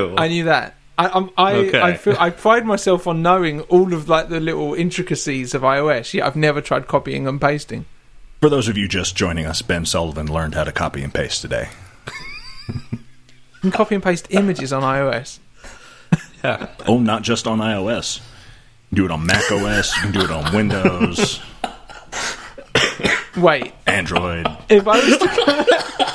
I knew that. I I'm, I Okay. I feel I pride myself on knowing all of like the little intricacies of iOS. Yeah, I've never tried copying and pasting. For those of you just joining us, Ben Sullivan learned how to copy and paste today. You can copy and paste images on iOS. Yeah. Oh, not just on iOS. You can do it on Mac OS. You can do it on Windows, Wait, Android. if I was to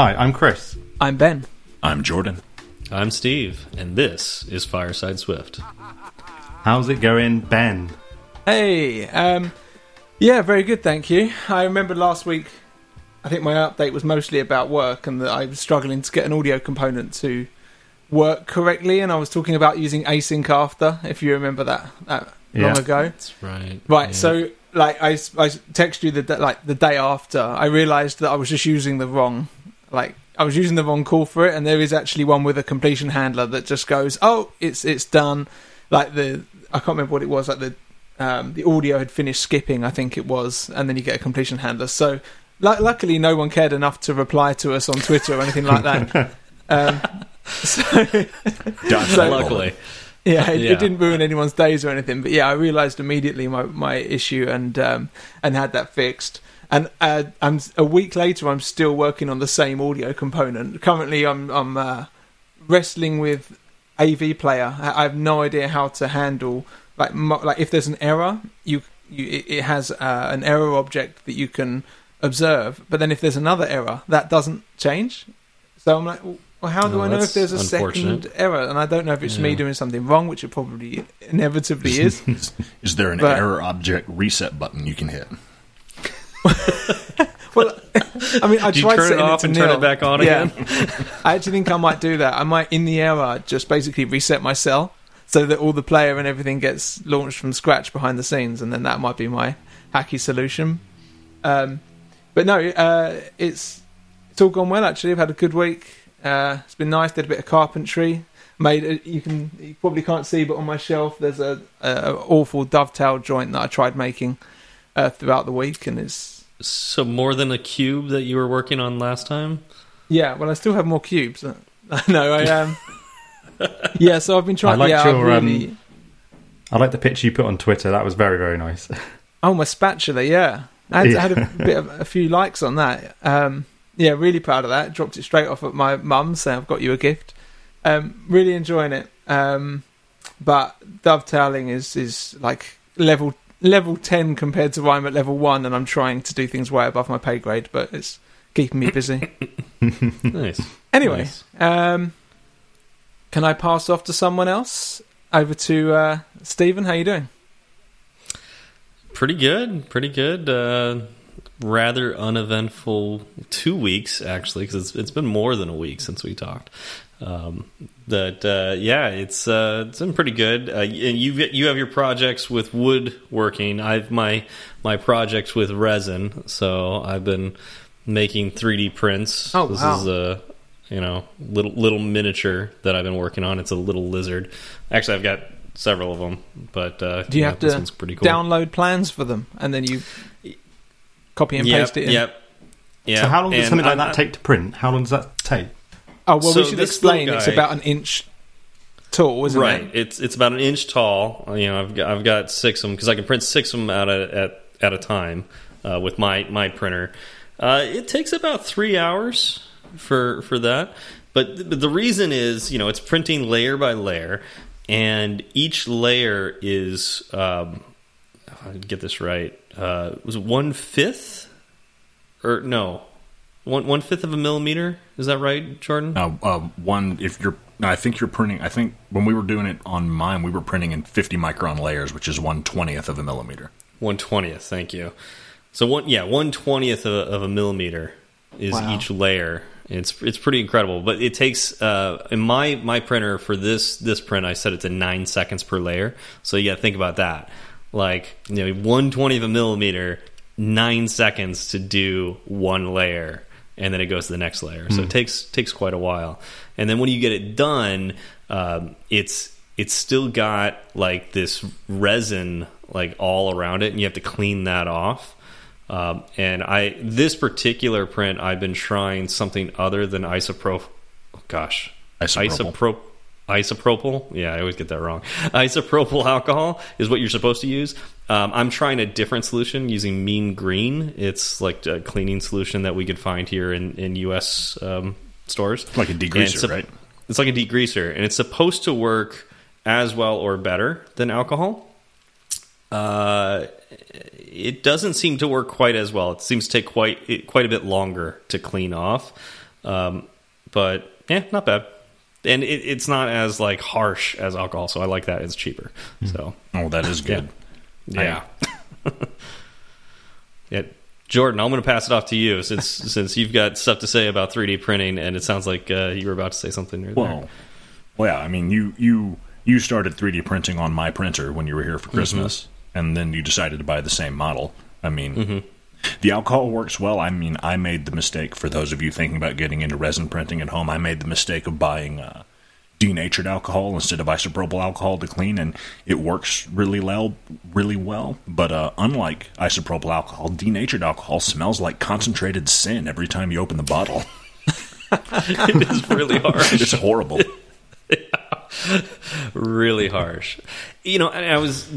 Hi, I'm Chris. I'm Ben. I'm Jordan. I'm Steve, and this is Fireside Swift. How's it going, Ben? Hey, um, yeah, very good, thank you. I remember last week, I think my update was mostly about work and that I was struggling to get an audio component to work correctly, and I was talking about using async after, if you remember that, that long Yeah. ago. That's right. Right, Yeah. so like I, I text you the like the day after I realized that I was just using the wrong like I was using the wrong call for it and there is actually one with a completion handler that just goes oh it's it's done like the I can't remember what it was like the um, the audio had finished skipping I think it was and then you get a completion handler so lu luckily no one cared enough to reply to us on Twitter or anything like that um, so Dodged So- Luckily. yeah, it, Yeah. it didn't ruin anyone's days or anything. But yeah, I realised immediately my, my issue and um, and had that fixed. And uh, I'm a week later. I'm still working on the same audio component. Currently, I'm I'm uh, wrestling with AV Player. I I have no idea how to handle like mo- like if there's an error, you, you it, has uh, an error object that you can observe. But then if there's another error, that doesn't change. So I'm like, well, how do Oh, I know if there's a second error? And I don't know if it's me doing something wrong, which it probably inevitably is. Is there an But- error object reset button you can hit? well, I mean, I Do tried turn it off to and turn it back on yeah. again? I actually think I might do that. I might, in the error, just basically reset my cell so that all the player and everything gets launched from scratch behind the scenes, and then that might be my hacky solution. Um, but no, uh, it's it's all gone well. Actually, I've had a good week. Uh, it's been nice. Did a bit of carpentry. Made a, you can you probably can't see, but on my shelf there's a, a awful dovetail joint that I tried making uh, throughout the week, and it's So more than a cube that you were working on last time? Yeah, well, I still have more cubes. no, I um, yeah. So I've been trying. I liked yeah, I've your, um. I like the picture you put on Twitter. That was very, very nice. Oh, my spatula. Yeah, I had, Yeah. I had a bit of a few likes on that. Um, yeah, really proud of that. Dropped it straight off at my mum's. Saying I've got you a gift. Um, really enjoying it. Um, but dovetailing is is like level level ten compared to why I'm at level one, and I'm trying to do things way above my pay grade. But it's keeping me busy. Nice. Anyway, Nice. um, can I pass off to someone else? Over to uh, Stephen. How you doing? Pretty good. Pretty good. Uh, rather uneventful two weeks, actually, because it's, it's been more than a week since we talked. Um, that uh, yeah, it's uh, it's been pretty good. Uh, and you you have your projects with woodworking. I've my my projects with resin. So I've been making 3D prints. Oh, this wow. is a you know little little miniature that I've been working on. It's a little lizard. Actually, I've got several of them, but uh, Do you yeah, have this to pretty cool. download plans for them and then you copy and yep, paste it in? Yep. Yeah. so how long does and something like I- that take to print? How long does that take? Oh well, So we should explain. little It's about an inch tall, isn't right. it? It's it's about an inch tall. You know, I've got, I've got six of them because I can print six of them out at at, at a time uh, with my my printer. Uh, it takes about three hours for for that. But th the reason is, you know, it's printing layer by layer, and each layer is um, I get this right. Uh, was it one fifth or no? One one fifth of a millimeter. Is that right, Jordan? Uh, uh, one, if you're, I think you're printing. I think when we were doing it on mine, we were printing in 50 micron layers, which is one twentieth of a millimeter. One twentieth. Thank you. So one, yeah, one twentieth of, of a millimeter is Wow. each layer. It's it's pretty incredible, but it takes uh, in my my printer for this this print I set it to nine seconds per layer. So you got to think about that. Like you know, one twentieth of a millimeter, nine seconds to do one layer, and then it goes to the next layer. So it takes takes quite a while. And then when you get it done, um, it's it's still got like this resin like all around it, and you have to clean that off. Um, and I this particular print, I've been trying something other than isopropyl. Oh, gosh, Isopropyl. Isopro- isopropyl. Yeah, I always get that wrong. Isopropyl alcohol is what you're supposed to use. Um, I'm trying a different solution using Mean Green. It's like a cleaning solution that we could find here in in U.S. Um, stores, Like a degreaser, right? It's like a degreaser, and it's supposed to work as well or better than alcohol. Uh, it doesn't seem to work quite as well. It seems to take quite it- quite a bit longer to clean off. Um, but yeah, not bad. And it, it's not as like harsh as alcohol, so I like that. It's cheaper. So Oh, that is good. yeah, yeah. Yeah, Jordan, I'm going to pass it off to you since since you've got stuff to say about 3D printing, and it sounds like uh, you were about to say something. There. Well, well, yeah. I mean, you you you started 3D printing on my printer when you were here for Christmas, and then you decided to buy the same model. I mean, the alcohol works well. I mean, I made the mistake. For those of you thinking about getting into resin printing at home, I made the mistake of buying uh, denatured alcohol instead of isopropyl alcohol to clean, and it works really well. Really well. But uh, unlike isopropyl alcohol, denatured alcohol smells like concentrated sin every time you open the bottle. it is really harsh. it's horrible. really harsh. You know, I was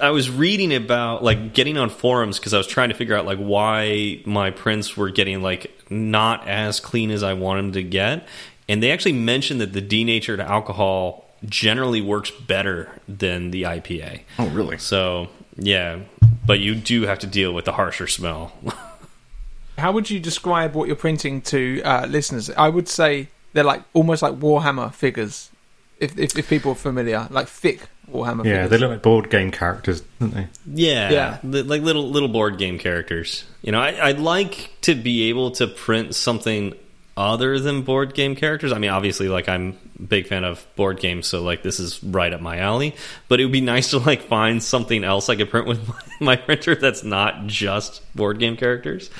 I was reading about like getting on forums because I was trying to figure out like why my prints were getting like not as clean as I want them to get, and they actually mentioned that the denatured alcohol generally works better than the IPA. Oh, really? So yeah, but you do have to deal with the harsher smell. How would you describe what you're printing to uh, listeners? I would say they're like almost like Warhammer figures. If if, if people are familiar, like thick Warhammer Yeah, figures. they look like board game characters, don't they? Yeah, Yeah. like little little board game characters. You know, I, I'd like to be able to print something other than board game characters. I mean, obviously, like I'm a big fan of board games, so like this is right up my alley. But it would be nice to like find something else I could print with my, my printer that's not just board game characters.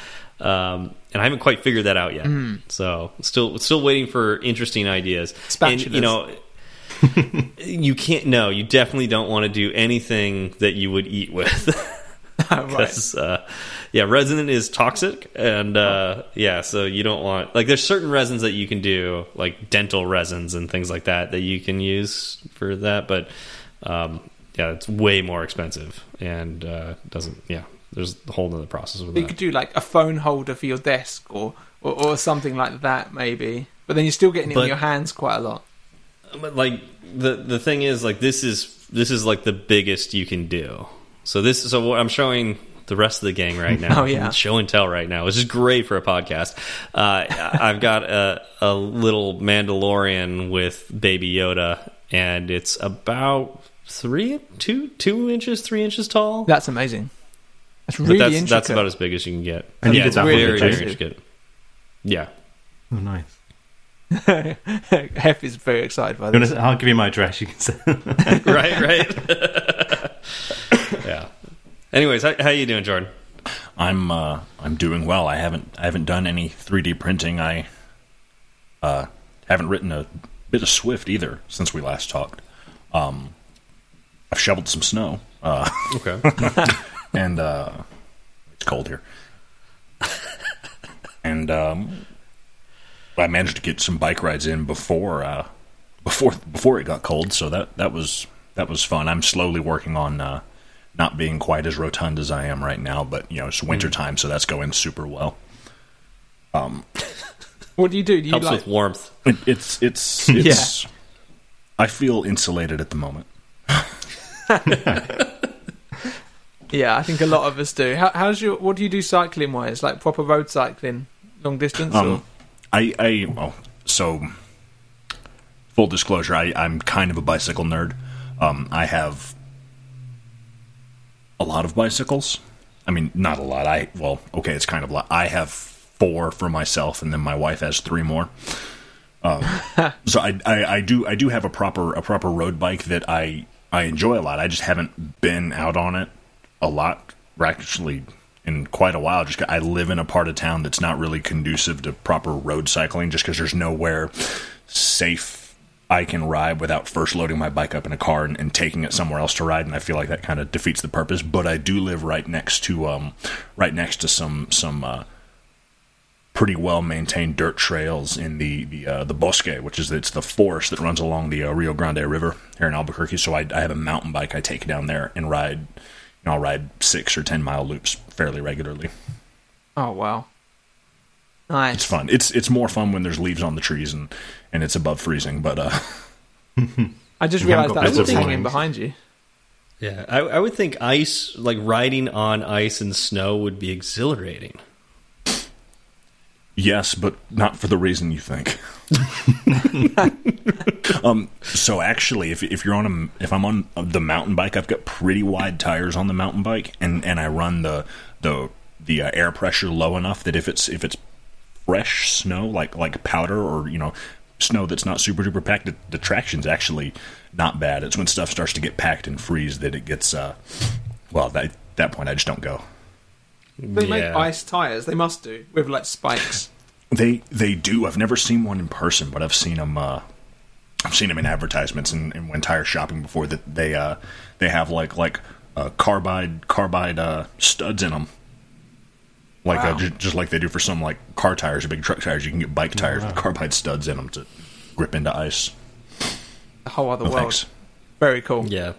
Um, and I haven't quite figured that out yet. So still still waiting for interesting ideas. And you know you can't no you definitely don't want to do anything that you would eat with right. uh, yeah resin is toxic and uh, yeah so you don't want like there's certain resins that you can do like dental resins and things like that that you can use for that but um, yeah it's way more expensive and uh, doesn't yeah there's a whole other process with You that could do like a phone holder for your desk or, or, or something like that, maybe. But then you're still getting it in your hands quite a lot. But like the the thing is like this is this is like the biggest you can do. So this so what I'm showing the rest of the gang right now. Oh, yeah. show and tell right now, which is great for a podcast. Uh, I've got a a little Mandalorian with Baby Yoda, and it's about three two two inches three inches tall. That's amazing. That's but really that's intricate. that's about as big as you can get. And yeah, did it's that very very intricate. Yeah. Oh, nice. Hef is very excited by You wanna- this. I'll give you my address. You can say. right, right. yeah. Anyways, how, how you doing, Jordan? I'm uh, I'm doing well. I haven't I haven't done any 3D printing. I uh, haven't written a bit of Swift either since we last talked. Um, I've shoveled some snow, uh, Okay. and uh, it's cold here. and um, I managed to get some bike rides in before uh, before before it got cold, so that that was that was fun. I'm slowly working on uh, not being quite as rotund as I am right now, but you know it's winter time, so that's going super well. What do you do? Do you Helps like with warmth. It, it's it's it's. I feel insulated at the moment. Yeah, I think a lot of us do. How, how's your? What do you do cycling wise? Like proper road cycling, long distance? or? Um, I I well, so full disclosure, I I'm kind of a bicycle nerd. Um, I have a lot of bicycles. I mean, not a lot. I well, okay, it's kind of a lot. I have four for myself, and then my wife has three more. Um, so I, I I do I do have a proper a proper road bike that I I enjoy a lot. I just haven't been out on it a lot. Actually, in quite a while. Just I live in a part of town that's not really conducive to proper road cycling, just because there's nowhere safe I can ride without first loading my bike up in a car and, and taking it somewhere else to ride. And I feel like that kind of defeats the purpose. But I do live right next to um, right next to some some. Uh, pretty well maintained dirt trails in the the uh, the bosque, which is it's the forest that runs along the uh, Rio Grande River here in Albuquerque. So I, I have a mountain bike I take down there and ride. You know, I'll ride six or ten mile loops fairly regularly. Oh wow, nice. It's fun. It's it's more fun when there's leaves on the trees and and it's above freezing. But uh, I just realised got that's what's blizzard hanging behind you. Yeah, I, I would think ice, like riding on ice and snow, would be exhilarating. yes, but not for the reason you think. um. So actually, if if you're on a if I'm on the mountain bike, I've got pretty wide tires on the mountain bike, and and I run the the the uh, air pressure low enough that if it's if it's fresh snow like like powder or you know snow that's not super duper packed, the, the traction's actually not bad. It's when stuff starts to get packed and freeze that it gets uh well that that point I just don't go. They make ice tires. They must do with like spikes. They they do. I've never seen one in person, but I've seen them. Uh, I've seen them in advertisements and, and when tire shopping before that they uh, they have like like uh, carbide carbide uh, studs in them, like Wow. uh, ju- just like they do for some like car tires or big truck tires. You can get bike tires with carbide studs in them to grip into ice. A whole other No world. thanks. Very cool. Yeah,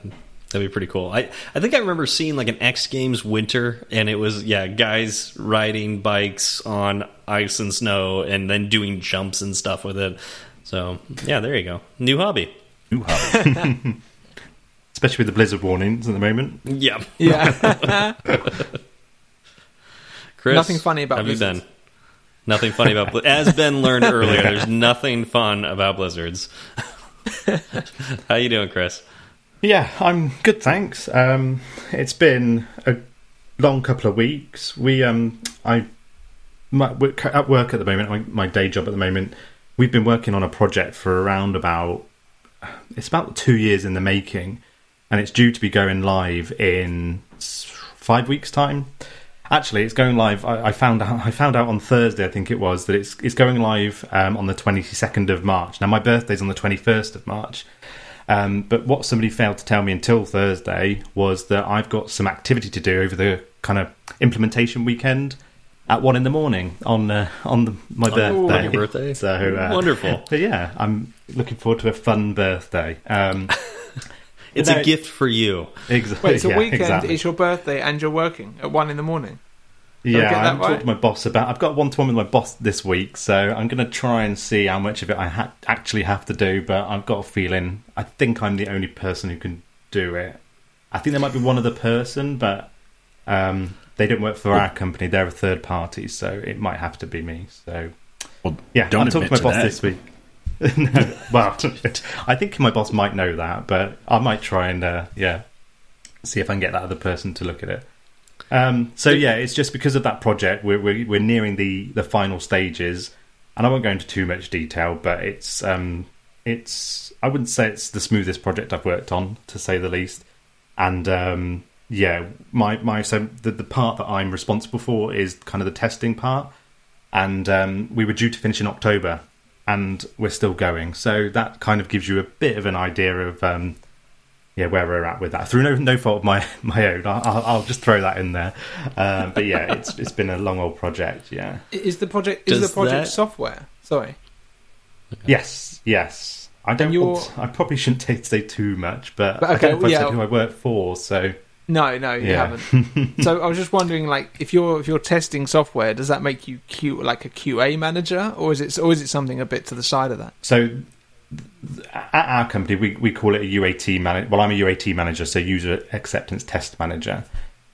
that'd be pretty cool. I I think I remember seeing like an X Games winter, and it was yeah, guys riding bikes on ice and snow, and then doing jumps and stuff with it. So yeah, there you go, new hobby. New hobby. Especially with the blizzard warnings at the moment. Yeah, Yeah. Chris, Nothing funny about have blizzards. you been? Nothing funny about bli- as Ben learned earlier. There's nothing fun about blizzards. How you doing, Chris? Yeah, I'm good, thanks. Um, it's been a long couple of weeks. We, um, I, my, we're at work at the moment. My, my day job at the moment. We've been working on a project for around about. It's about two years in the making, and it's due to be going live in five weeks' time. Actually, it's going live. I, I found out. I found out on Thursday, I think it was, that it's it's going live um, on the twenty second of March. Now, my birthday's on the twenty first of March. Um, but what somebody failed to tell me until Thursday was that I've got some activity to do over the kind of implementation weekend at one in the morning on uh, on the, my Oh, birthday. on your birthday? So uh, Wonderful. But yeah, I'm looking forward to a fun birthday. Um, It's No, a gift for you. exa- Wait, so yeah, weekend exactly. is your birthday and you're working at one in the morning. I Yeah, get that I'm talking right? to my boss about. I've got one to one with my boss this week, so I'm going to try and see how much of it I ha- actually have to do. But I've got a feeling I think I'm the only person who can do it. I think there might be one other person, but um, they don't work for our company. They're a third party, so it might have to be me. So Well, yeah, don't I'm talking to admit my boss that. this week. No, well, I think my boss might know that, but I might try and uh, yeah, see if I can get that other person to look at it. Um, so yeah, it's just because of that project. We're we're, we're nearing the the final stages, and I won't go into too much detail, but it's um, it's I wouldn't say it's the smoothest project I've worked on, to say the least. And um, yeah, my my so the the part that I'm responsible for is kind of the testing part, and um, we were due to finish in October, and we're still going. So that kind of gives you a bit of an idea of um, yeah where we're at with that. Through no no fault of my my own, I'll, I'll I'll just throw that in there. Um, but yeah, it's it's been a long old project. Yeah. Is the project is Does the project that- software? Sorry. Yes. Yes. I don't. Want, I probably shouldn't say too much, but, But I don't know if I yeah. said who I work for. So No, no, you Yeah. haven't. so I was just wondering, like, if you're if you're testing software, does that make you Q like a QA manager, or is it or is it something a bit to the side of that? So th- at our company, we, we call it a UAT manager. Well, I'm a UAT manager, so user acceptance test manager.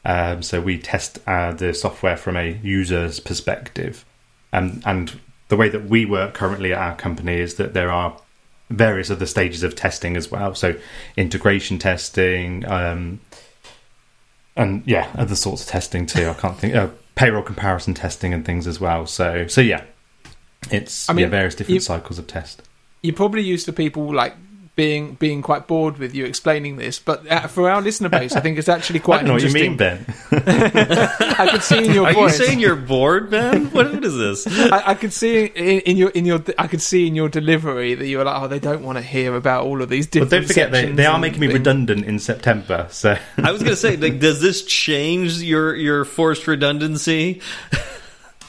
Um, so we test uh, the software from a user's perspective, and and the way that we work currently at our company is that there are various other stages of testing as well. So integration testing, um, and yeah, other sorts of testing too. I can't think uh, payroll comparison testing and things as well. So so yeah, it's I mean, yeah various different you- cycles of test. You're probably used to people like being being quite bored with you explaining this, but uh, for our listener base, I think it's actually quite I don't know what you mean, Ben. I could see in your Are you voice. saying you're bored, Ben? What, what is this? I, I could see in, in your in your I could see in your delivery that you were like, oh, they don't want to hear about all of these different. But different. don't forget, they, they are making me things. redundant in September. So I was going to say, like, does this change your your forced redundancy?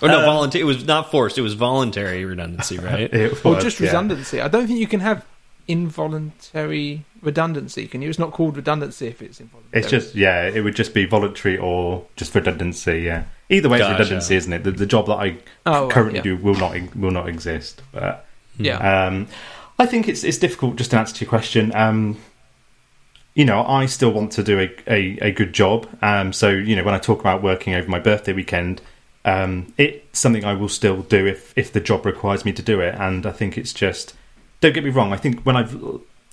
or no, Uh, voluntary. It was not forced; it was voluntary redundancy, right? it or was, just yeah. redundancy. I don't think you can have involuntary redundancy. Can you? It's not called redundancy if it's involuntary. It's just yeah, it would just be voluntary or just redundancy. Yeah, either way, Gotcha. it's redundancy, isn't it? The, the job that I Oh, right, currently yeah. do will not will not exist. But yeah. um, I think it's it's difficult just to answer to your question. Um, you know, I still want to do a, a, a good job. Um, so you know, when I talk about working over my birthday weekend, um, it's something I will still do if if the job requires me to do it. And I think it's just don't get me wrong. I think when I've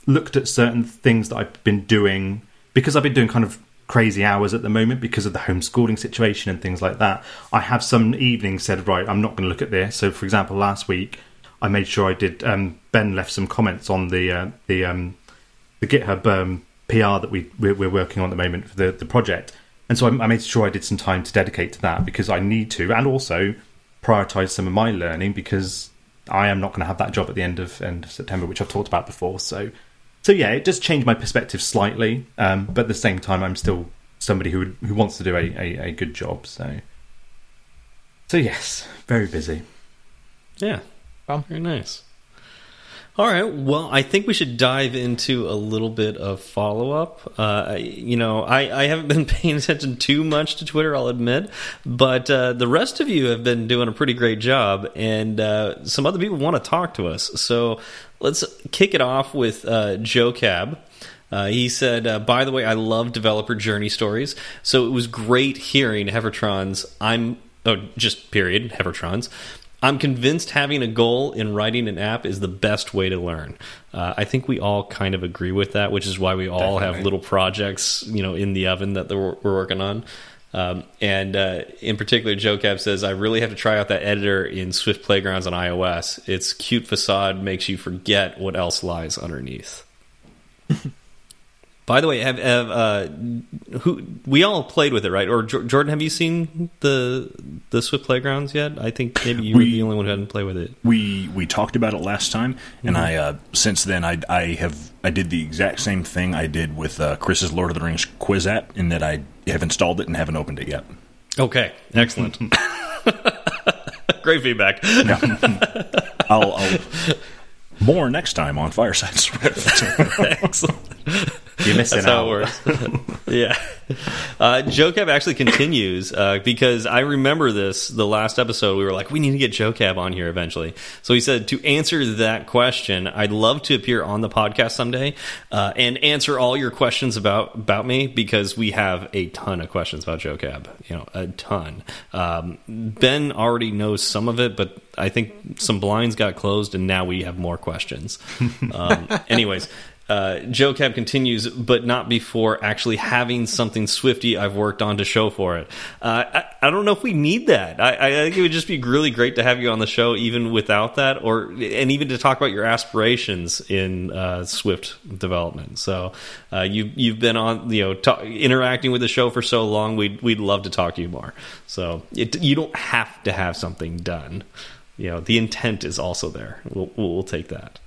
looked at certain things that I've been doing because I've been doing kind of crazy hours at the moment because of the homeschooling situation and things like that. I have some evenings said, right, I'm not going to look at this. So, for example, last week I made sure I did. Um, ben left some comments on the uh, the um, the GitHub um, PR that we we're, we're working on at the moment for the the project, and so I, I made sure I did some time to dedicate to that because I need to, and also prioritize some of my learning because I am not going to have that job at the end of end of September, which I've talked about before. So, so yeah, it does change my perspective slightly, um, but at the same time, I'm still somebody who who wants to do a, a, a good job. So, so yes, very busy. Yeah. Well. Very nice. All right. Well, I think we should dive into a little bit of follow up. Uh, you know, I, I haven't been paying attention too much to Twitter, I'll admit, but uh, the rest of you have been doing a pretty great job, and uh, some other people want to talk to us. So let's kick it off with uh, Joe Cab. Uh, he said, uh, "By the way, I love developer journey stories. So it was great hearing Hevertron's. I'm oh, just period Hevertron's. I'm convinced having a goal in writing an app is the best way to learn. Uh, I think we all kind of agree with that, which is why we all have little projects, you know, in the oven that we're, we're working on. Um, and uh, in particular, Joe Cab says, I really have to try out that editor in Swift Playgrounds on iOS. Its cute facade makes you forget what else lies underneath. By the way, have, have uh, who we all played with it, right? Or Jo- Jordan, have you seen the the Swift Playgrounds yet? I think maybe you were the only one who hadn't played with it. we we talked about it last time, and I uh, since then I I have I did the exact same thing I did with uh, Chris's Lord of the Rings quiz app, in that I have installed it and haven't opened it yet. Okay, excellent. Great feedback. I'll, I'll more next time on Fireside Swift. excellent. You're missing That's out. how it works. yeah. Uh, Joe Cab actually continues uh, because I remember this the last episode. We were like, we need to get Joe Cab on here eventually. So he said, to answer that question, I'd love to appear on the podcast someday uh, and answer all your questions about about me because we have a ton of questions about Joe Cab. You know, a ton. Um, ben already knows some of it, but I think some blinds got closed and now we have more questions. Um, anyways. Uh, Joe Cab continues, but not before actually having something Swifty I've worked on to show for it. Uh, I, I don't know if we need that. I, I think it would just be really great to have you on the show, even without that, or and even to talk about your aspirations in uh, Swift development. So uh, you you've been on, you know, ta interacting with the show for so long. We'd we'd love to talk to you more. So it, you don't have to have something done. You know, the intent is also there. We'll we'll, we'll take that.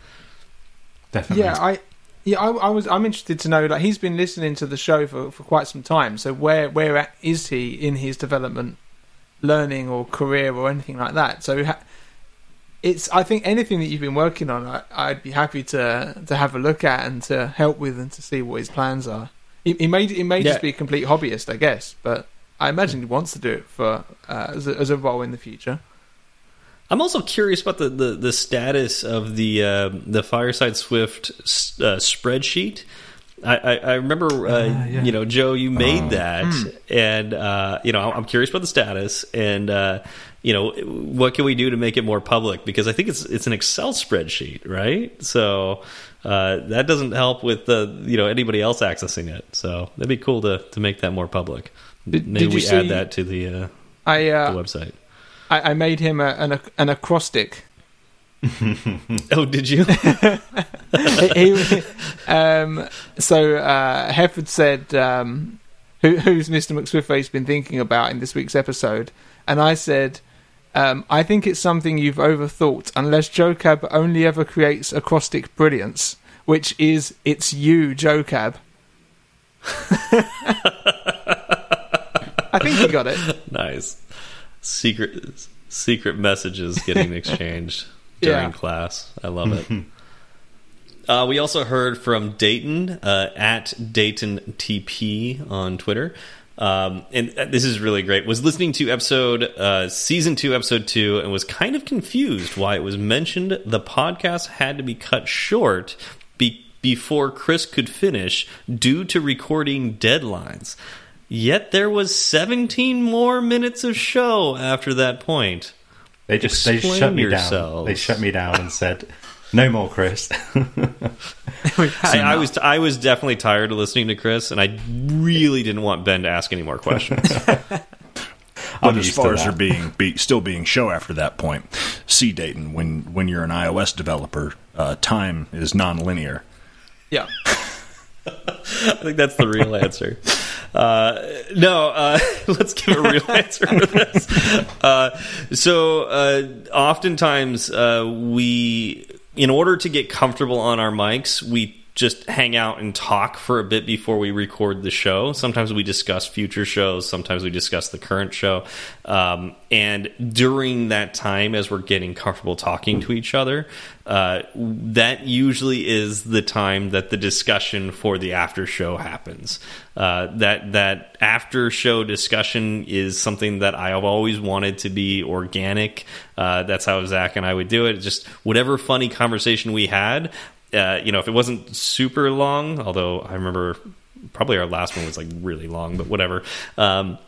Definitely. Yeah, I yeah, I, I was. I'm interested to know. Like, he's been listening to the show for, for quite some time. So where where at is he in his development, learning or career or anything like that? So ha- it's. I think anything that you've been working on, I, I'd be happy to to have a look at and to help with and to see what his plans are. He, he may he may Yeah. just be a complete hobbyist, I guess, but I imagine he wants to do it for uh, as a, as a role in the future. I'm also curious about the, the, the status of the uh, the Fireside Swift uh, spreadsheet. I, I, I remember, uh, yeah. you know, Joe, you made that, and uh, you know, I'm curious about the status, and uh, you know, what can we do to make it more public? Because I think it's it's an Excel spreadsheet, right? So uh, that doesn't help with the you know anybody else accessing it. So that'd be cool to to make that more public. Did- Maybe did we add that to the uh, I the website. I, I made him a, an an acrostic oh, did you? he, he- um, so uh, Hefford said, um, Who, "Who's Mr. McSwiftface been thinking about in this week's episode?" And I said, um, "I think it's something you've overthought. Unless Joe Cab only ever creates acrostic brilliance, which is it's you, Joe Cab." I think you got it. nice. Secret secret messages getting exchanged during Yeah. class. I love it. Uh, we also heard from Dayton uh, at Dayton TP on Twitter. Um, and this is really great. Was listening to episode uh, season two, episode two, and was kind of confused why it was mentioned the podcast had to be cut short be before Chris could finish due to recording deadlines. Yet there was 17 more minutes of show after that point. They just they Explain shut me down. They shut me down and said, "No more, Chris." I, I was I was definitely tired of listening to Chris, and I really didn't want Ben to ask any more questions. But as far as there being be, still being show after that point, see Dayton when when you're an iOS developer, uh, time is non-linear. Yeah. I think that's the real answer. Uh, no, uh, let's give a real answer for this. Uh, so, uh, oftentimes, uh, we, in order to get comfortable on our mics, we just hang out and talk for a bit before we record the show. Sometimes we discuss future shows, sometimes we discuss the current show. Um, and during that time, as we're getting comfortable talking to each other, uh, that usually is the time that the discussion for the after show happens. Uh, that that after show discussion is something that I have always wanted to be organic. Uh, that's how Zach and I would do it. Just whatever funny conversation we had. Uh, you know, if it wasn't super long, although I remember probably our last one was like really long, but whatever. Um,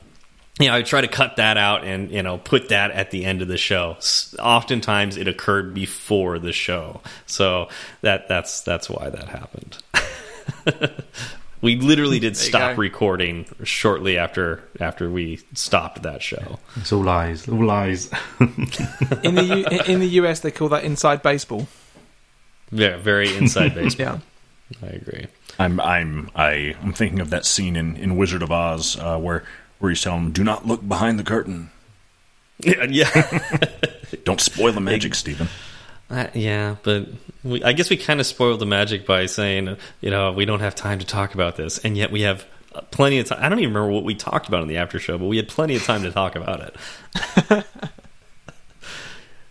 you know, I try to cut that out and you know put that at the end of the show. Oftentimes, it occurred before the show, so that that's that's why that happened. we literally did There stop recording shortly after after we stopped that show. It's all lies, all lies. In the U- in the US, they call that inside baseball. Yeah, very inside baseball. Yeah. I agree. I'm I'm I, I'm thinking of that scene in, in Wizard of Oz uh, where where he's telling him, "Do not look behind the curtain. Yeah, yeah. Don't spoil the magic, Stephen." Uh, yeah, but we, I guess we kind of spoiled the magic by saying, you know, we don't have time to talk about this, and yet we have uh, plenty of time. I don't even remember what we talked about in the after show, but we had plenty of time to talk about it.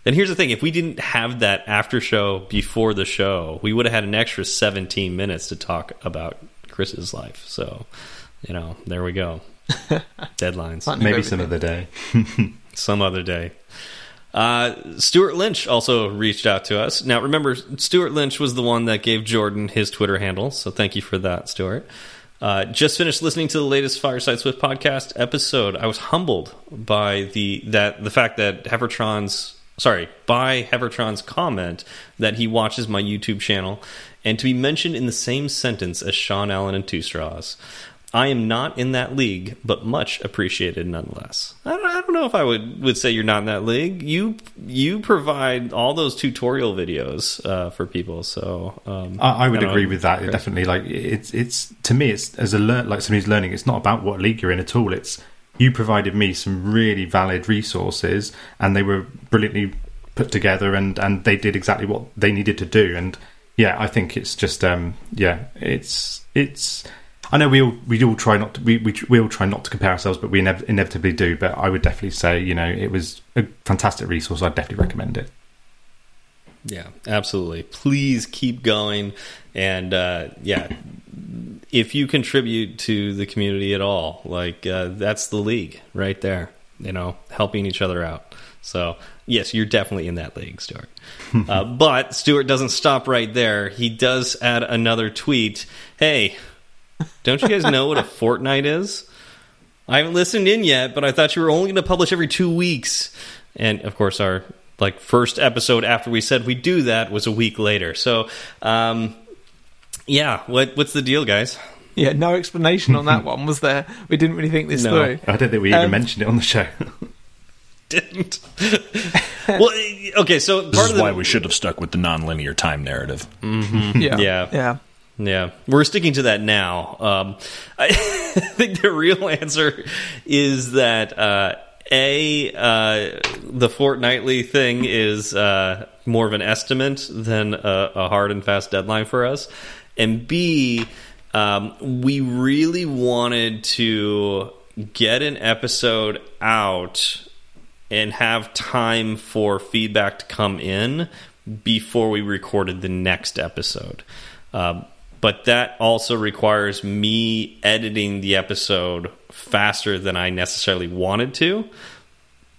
and here's the thing: if we didn't have that after show before the show, we would have had an extra 17 minutes to talk about Chris's life. So, you know, there we go. Deadlines Maybe everything. some other day. some other day. Uh, Stewart Lynch also reached out to us. Now, remember, Stewart Lynch was the one that gave Jordan his Twitter handle, so thank you for that, Stewart. Uh, just finished listening to the latest Fireside Swift podcast episode. I was humbled by the that the fact that Hevertron's sorry by Hevertron's comment that he watches my YouTube channel, and to be mentioned in the same sentence as Sean Allen and Two Straws. I am not in that league, but much appreciated nonetheless. I don't, I don't know if I would, would say you're not in that league. You you provide all those tutorial videos uh, for people, so um, I, I would don't agree know. with that. Okay. Definitely, like it's it's to me, it's as a learn like somebody's learning. It's not about what league you're in at all. It's you provided me some really valid resources, and they were brilliantly put together, and and they did exactly what they needed to do. And yeah, I think it's just um yeah, it's it's. I know we all we all try not to, we, we we all try not to compare ourselves, but we inev- inevitably do. But I would definitely say you know it was a fantastic resource. I'd definitely recommend it. Yeah, absolutely. Please keep going. And uh, yeah, if you contribute to the community at all, like uh, that's the league right there, you know, helping each other out. So, yes, you're definitely in that league, Stewart. uh, but Stewart doesn't stop right there. He does add another tweet Hey, don't you guys know what a fortnight is? I haven't listened in yet, but I thought you were only going to publish every two weeks. And of course, our like first episode after we said we do that was a week later. So, um, yeah, what what's the deal, guys? Yeah, no explanation on that one, was there? We didn't really think this No. through. I don't think we even Um, mentioned it on the show. Didn't. well, okay, so This is of the, why we should have stuck with the non-linear time narrative. Yeah, Yeah. yeah. Yeah, we're sticking to that now. Um, I think the real answer is that uh, a uh, the fortnightly thing is uh, more of an estimate than a, a hard and fast deadline for us, and b um, we really wanted to get an episode out and have time for feedback to come in before we recorded the next episode. Um, but that also requires me editing the episode faster than I necessarily wanted to.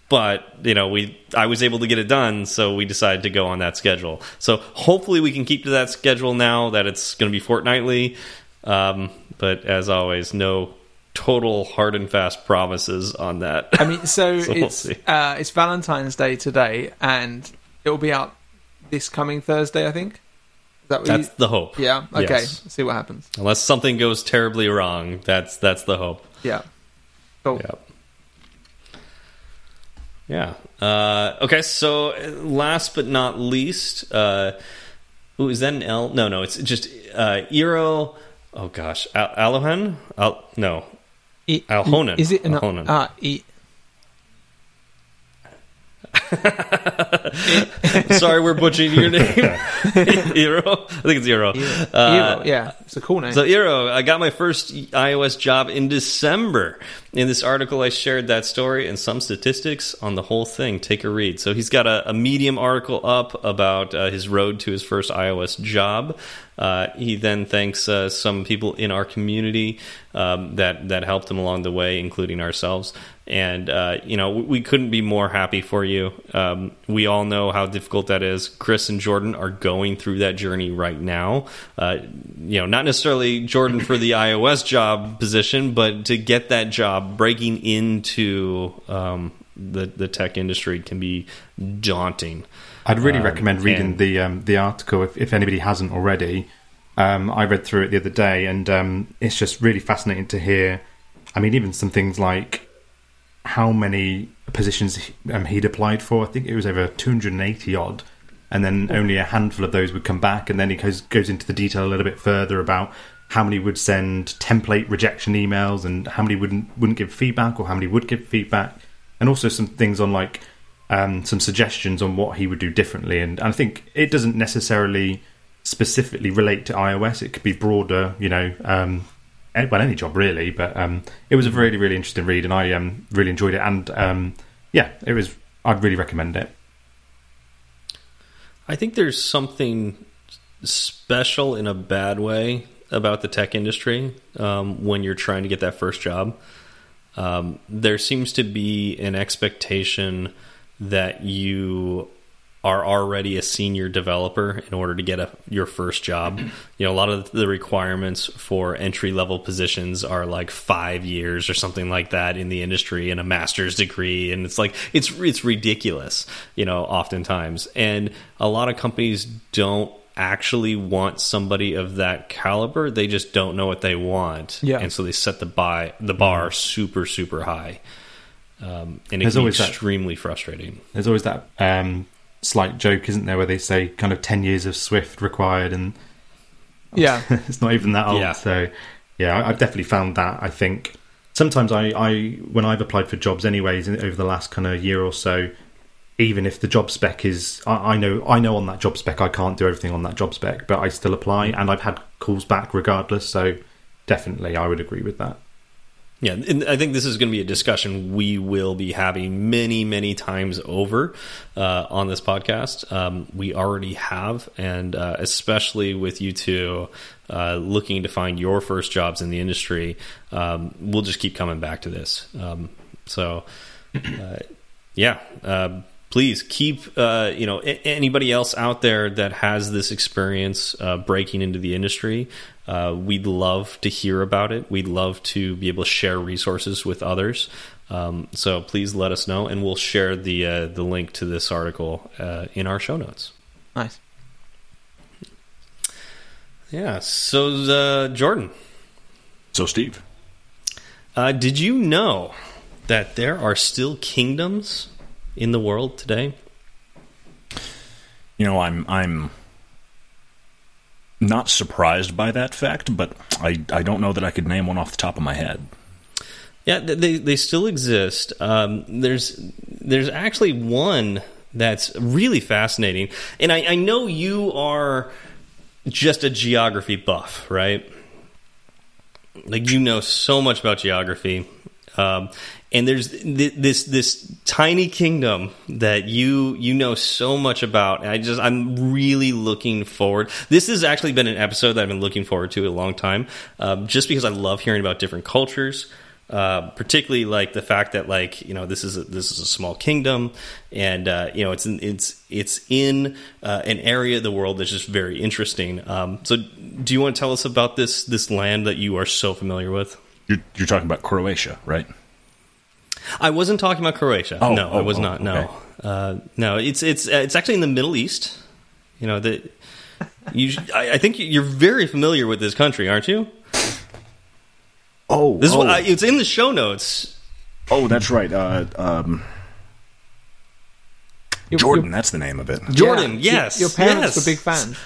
But you know, we I was able to get it done, so we decided to go on that schedule. So hopefully, we can keep to that schedule now that it's going to be fortnightly. Um, but as always, no total hard and fast promises on that. I mean, so, So we'll see. uh, it's Valentine's Day today, and it will be out this coming Thursday, I think. Is that that's you, the hope. yeah? Okay, Yes. see what happens. Unless something goes terribly wrong, that's that's the hope. Yeah, cool. Yeah. Yeah. Uh, okay. So, uh, last but not least, uh, ooh, is that an L? No, no. It's just uh, Eero. Oh gosh, Al- Alohan. Al- no, E- Alhonen. Is it an Alhonen. ah? E- sorry, we're butchering your name. Eero. I think it's Eero. Uh, Eero, yeah, it's a cool name. So, Eero, I got my first iOS job in December. In this article, I shared that story and some statistics on the whole thing. Take a read. So, he's got a, a Medium article up about uh, his road to his first iOS job. Uh, he then thanks uh, some people in our community um, that that helped him along the way, including ourselves. And uh, you know, we, couldn't be more happy for you. Um, we all know how difficult that is. Chris and Jordan are going through that journey right now. Uh, you know, not necessarily Jordan for the iOS job position, but to get that job, breaking into um, the the tech industry can be daunting. I'd really Um, recommend reading the um, the article if, if anybody hasn't already. Um, I read through it the other day, and um, it's just really fascinating to hear. I mean, even some things like how many positions um, he'd applied for. I think it was over 280 odd, and then only a handful of those would come back. And then he goes goes into the detail a little bit further about how many would send template rejection emails, and how many wouldn't wouldn't give feedback, or how many would give feedback, and also some things on like um, some suggestions on what he would do differently. And I think it doesn't necessarily specifically relate to iOS. It could be broader, you know, um, eh, well, any job really. But um, it was a really, really interesting read, and I um, really enjoyed it. And um, yeah, it was. I'd really recommend it. I think there's something special in a bad way about the tech industry um, when you're trying to get that first job. Um, there seems to be an expectation that you are already a senior developer in order to get a, your first job. You know, a lot of the requirements for entry level positions are like five years or something like that in the industry and a master's degree, and it's like it's it's ridiculous. You know, oftentimes, and a lot of companies don't actually want somebody of that caliber. They just don't know what they want, Yeah. and so they set the buy the bar super super high. Um, and it There's can be always that- extremely frustrating. There's always that um, slight joke, isn't there, where they say kind of ten years of Swift required, and yeah, it's not even that old. Yeah. So yeah, I, I've definitely found that. I think sometimes I, I when I've applied for jobs, anyways, in- over the last kind of year or so, even if the job spec is, I, I know I know on that job spec I can't do everything on that job spec, but I still apply, and I've had calls back regardless. So definitely, I would agree with that. Yeah, and I think this is going to be a discussion we will be having many, many times over uh, on this podcast. Um, we already have, and uh, especially with you two uh, looking to find your first jobs in the industry, um, we'll just keep coming back to this. Um, so, uh, yeah. Please keep, uh, you know, anybody else out there that has this experience uh, breaking into the industry. Uh, we'd love to hear about it. We'd love to be able to share resources with others. Um, so please let us know, and we'll share the uh, the link to this article uh, in our show notes. nice. Yeah. So, uh, Jordan, So, Steve, uh, did you know that there are still kingdoms in the world today? You know, I'm I'm not surprised by that fact, but I I don't know that I could name one off the top of my head. Yeah, they they still exist. Um, there's there's actually one that's really fascinating, and I, I know you are just a geography buff, right? Like you know so much about geography, um, and there's th this this tiny kingdom that you you know so much about. I just I'm really looking forward. This has actually been an episode that I've been looking forward to a long time, um, just because I love hearing about different cultures. Uh, particularly like the fact that like you know this is a, this is a small kingdom and uh, you know it's in, it's it's in uh, an area of the world that's just very interesting. Um, so do you want to tell us about this this land that you are so familiar with? You're, you're talking about Croatia, right? I wasn't talking about Croatia. Oh, no, oh, I was oh, not. No, okay. uh, no. It's it's uh, it's actually in the Middle East. You know that. You, I, I think you're very familiar with this country, aren't you? Oh, This is oh, what I, it's in the show notes. oh, that's right. Uh, um, Your- Jordan, your- that's the name of it. Jordan, Yeah, yes, Your, your parents yes. were big fans.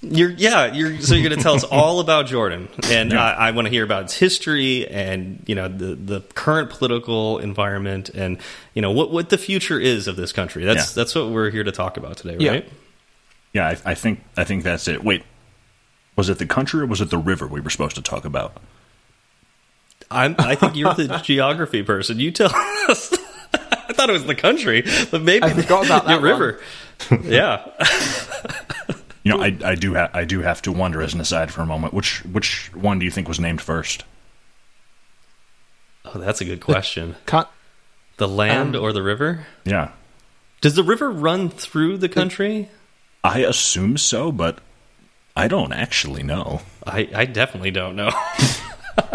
You're yeah. You're so you're going to tell us all about Jordan, and Yeah. I, I want to hear about its history and you know the the current political environment and you know what what the future is of this country. That's Yeah. that's what we're here to talk about today, right? Yeah, I, I think I think that's it. Wait, was it the country or was it the river we were supposed to talk about? I'm, I think you're the geography person. You tell us. I thought it was the country, but maybe I forgot about that your river. yeah, You know, I, I do ha- I do have to wonder as an aside for a moment which which one do you think was named first? oh, that's a good question. Cut. The land Um, or the river? Yeah, Does the river run through the country? I assume so, but I don't actually know. I, I definitely don't know.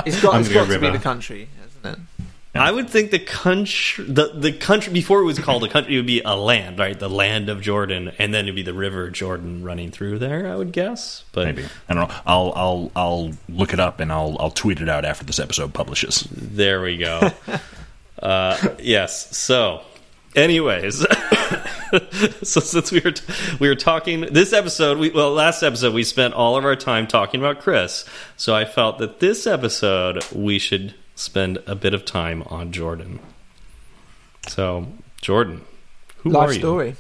It's got, I'm it's gonna got to be the country, isn't it? I would think the country, the the country before it was called a country, it would be a land, right? The land of Jordan, and then it'd be the river Jordan running through there. I would guess, but Maybe I don't know. I'll I'll I'll look it up and I'll I'll tweet it out after this episode publishes. there we go. uh, yes. So, anyways, so since we were we were talking this episode, we well last episode we spent all of our time talking about Chris. So I felt that this episode we should spend a bit of time on Jordan. So, Jordan, who Life are you? story.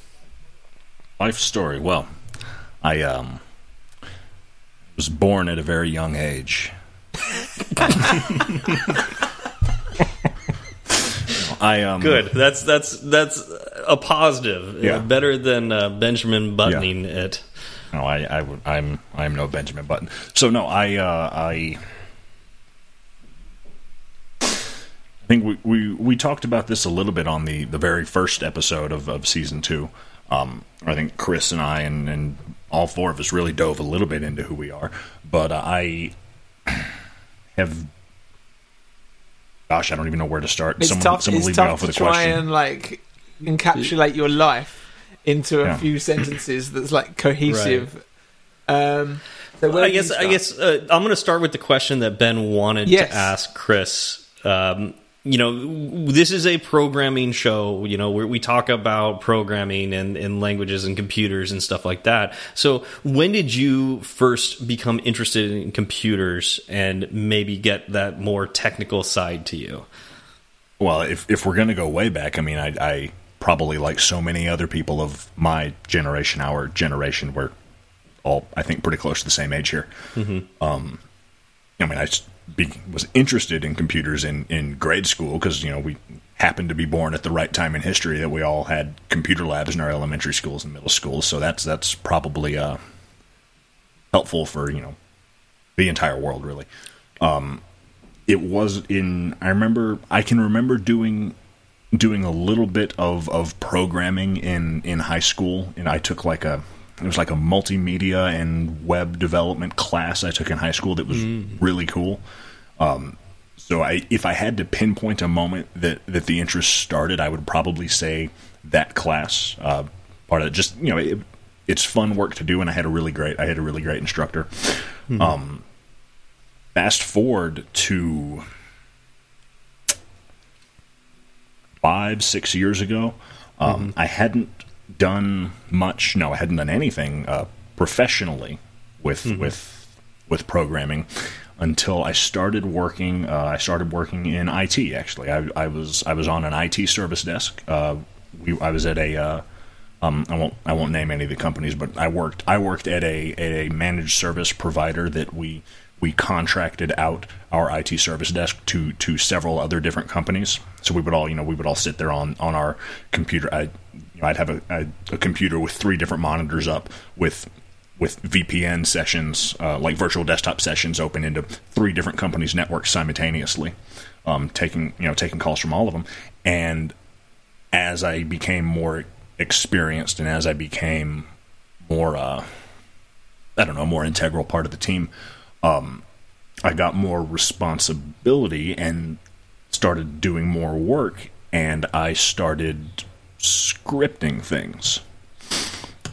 Life story. Well, I um was born at a very young age. I um Good. That's that's that's a positive. Yeah. Uh, better than uh, Benjamin buttoning it. No, I, I would- I'm I'm no Benjamin Button. So no, I uh, I I think we, we we talked about this a little bit on the the very first episode of, of season two. Um, I think Chris and I and, and all four of us really dove a little bit into who we are, but uh, I have. Gosh, I don't even know where to start. It's someone tough. someone it's lead me tough off to with a try question. and like encapsulate your life into a Yeah. few sentences that's like cohesive. Um, so where I do you guess I start? guess uh, I'm going to start with the question that Ben wanted Yes. to ask Chris. Um, you know, this is a programming show. You know, where we talk about programming and, and languages and computers and stuff like that. So, when did you first become interested in computers and maybe get that more technical side to you? Well, if if we're gonna go way back, I mean, I, I probably like so many other people of my generation, our generation, we're all I think pretty close to the same age here. Um, I mean, I be, was interested in computers in in grade school because you know we happened to be born at the right time in history that we all had computer labs in our elementary schools and middle schools. So that's that's probably uh, helpful for you know the entire world, really it was in i remember i can remember doing doing a little bit of of programming in in high school and i took like a it was like a multimedia and web development class i took in high school that was really cool. Um so i if i had to pinpoint a moment that that the interest started i would probably say that class uh part of it. Just you know it, it's fun work to do and i had a really great i had a really great instructor. Um fast forward to five, six years ago, um, I hadn't done much. No, I hadn't done anything uh, professionally with Mm-hmm. with with programming until I started working. Uh, I started working in IT. Actually, I, I was I was on an IT service desk. Uh, we, I was at a uh, um, I won't I won't name any of the companies, but I worked I worked at a at a managed service provider that we we contracted out our IT service desk to to several other different companies. So we would all you know we would all sit there on on our computer. I I'd have a, a, a computer with three different monitors up with with VPN sessions, uh, like virtual desktop sessions, open into three different companies' networks simultaneously, um, taking you know taking calls from all of them. And as I became more experienced and as I became more, uh, I don't know, more integral part of the team, um, I got more responsibility and started doing more work, and I started scripting things.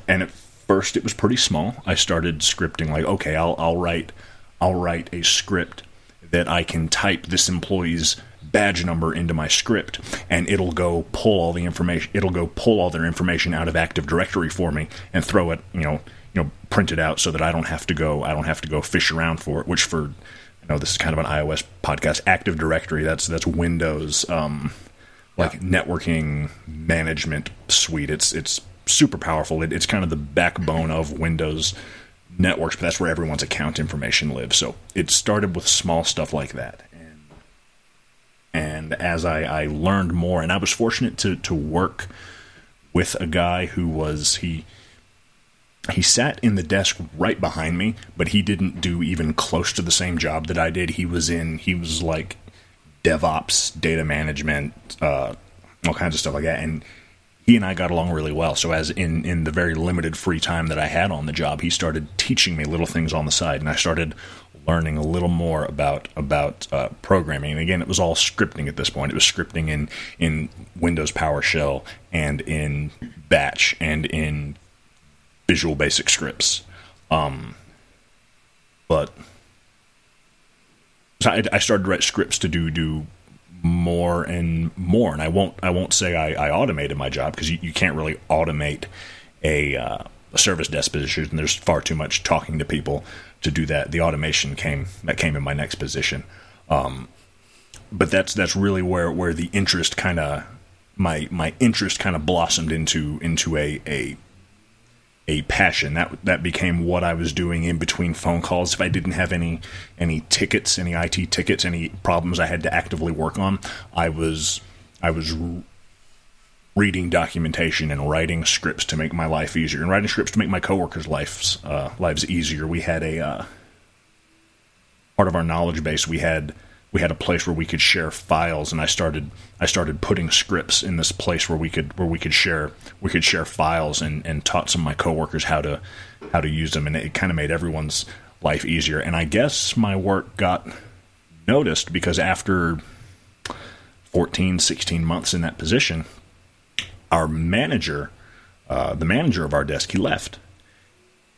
And at first, it was pretty small. I started scripting like, okay, I'll I'll write I'll write a script that I can type this employee's badge number into my script and it'll go pull all the information it'll go pull all their information out of Active Directory for me and throw it, you know, you know, print it out so that I don't have to go I don't have to go fish around for it, which for you know, this is kind of an iOS podcast. Active Directory, that's that's Windows um like networking management suite. It's it's super powerful. It, it's kind of the backbone of Windows networks, but that's where everyone's account information lives. So it started with small stuff like that. And, and as I, I learned more, and I was fortunate to, to work with a guy who was he he sat in the desk right behind me, but he didn't do even close to the same job that I did. He was in he was like DevOps, data management, uh, all kinds of stuff like that. And he and I got along really well. So as in in the very limited free time that I had on the job, he started teaching me little things on the side, and I started learning a little more about about uh, programming. And again, it was all scripting at this point. It was scripting in in Windows PowerShell and in Batch and in Visual Basic scripts. Um, but so I, I started to write scripts to do do more and more, and I won't I won't say I, I automated my job because you, you can't really automate a, uh, a service desk position. And there's far too much talking to people to do that. The automation came that came in my next position, um, but that's that's really where where the interest kind of my my interest kind of blossomed into into a a a passion that that became what I was doing in between phone calls. If I didn't have any any tickets, any IT tickets, any problems I had to actively work on, I was I was reading documentation and writing scripts to make my life easier, and writing scripts to make my coworkers' lives uh, lives easier. We had a uh, part of our knowledge base. We had we had a place where we could share files and I started I started putting scripts in this place where we could where we could share we could share files and, and taught some of my coworkers how to how to use them and it kind of made everyone's life easier. And I guess my work got noticed because after 14 16 months in that position our manager uh, the manager of our desk he left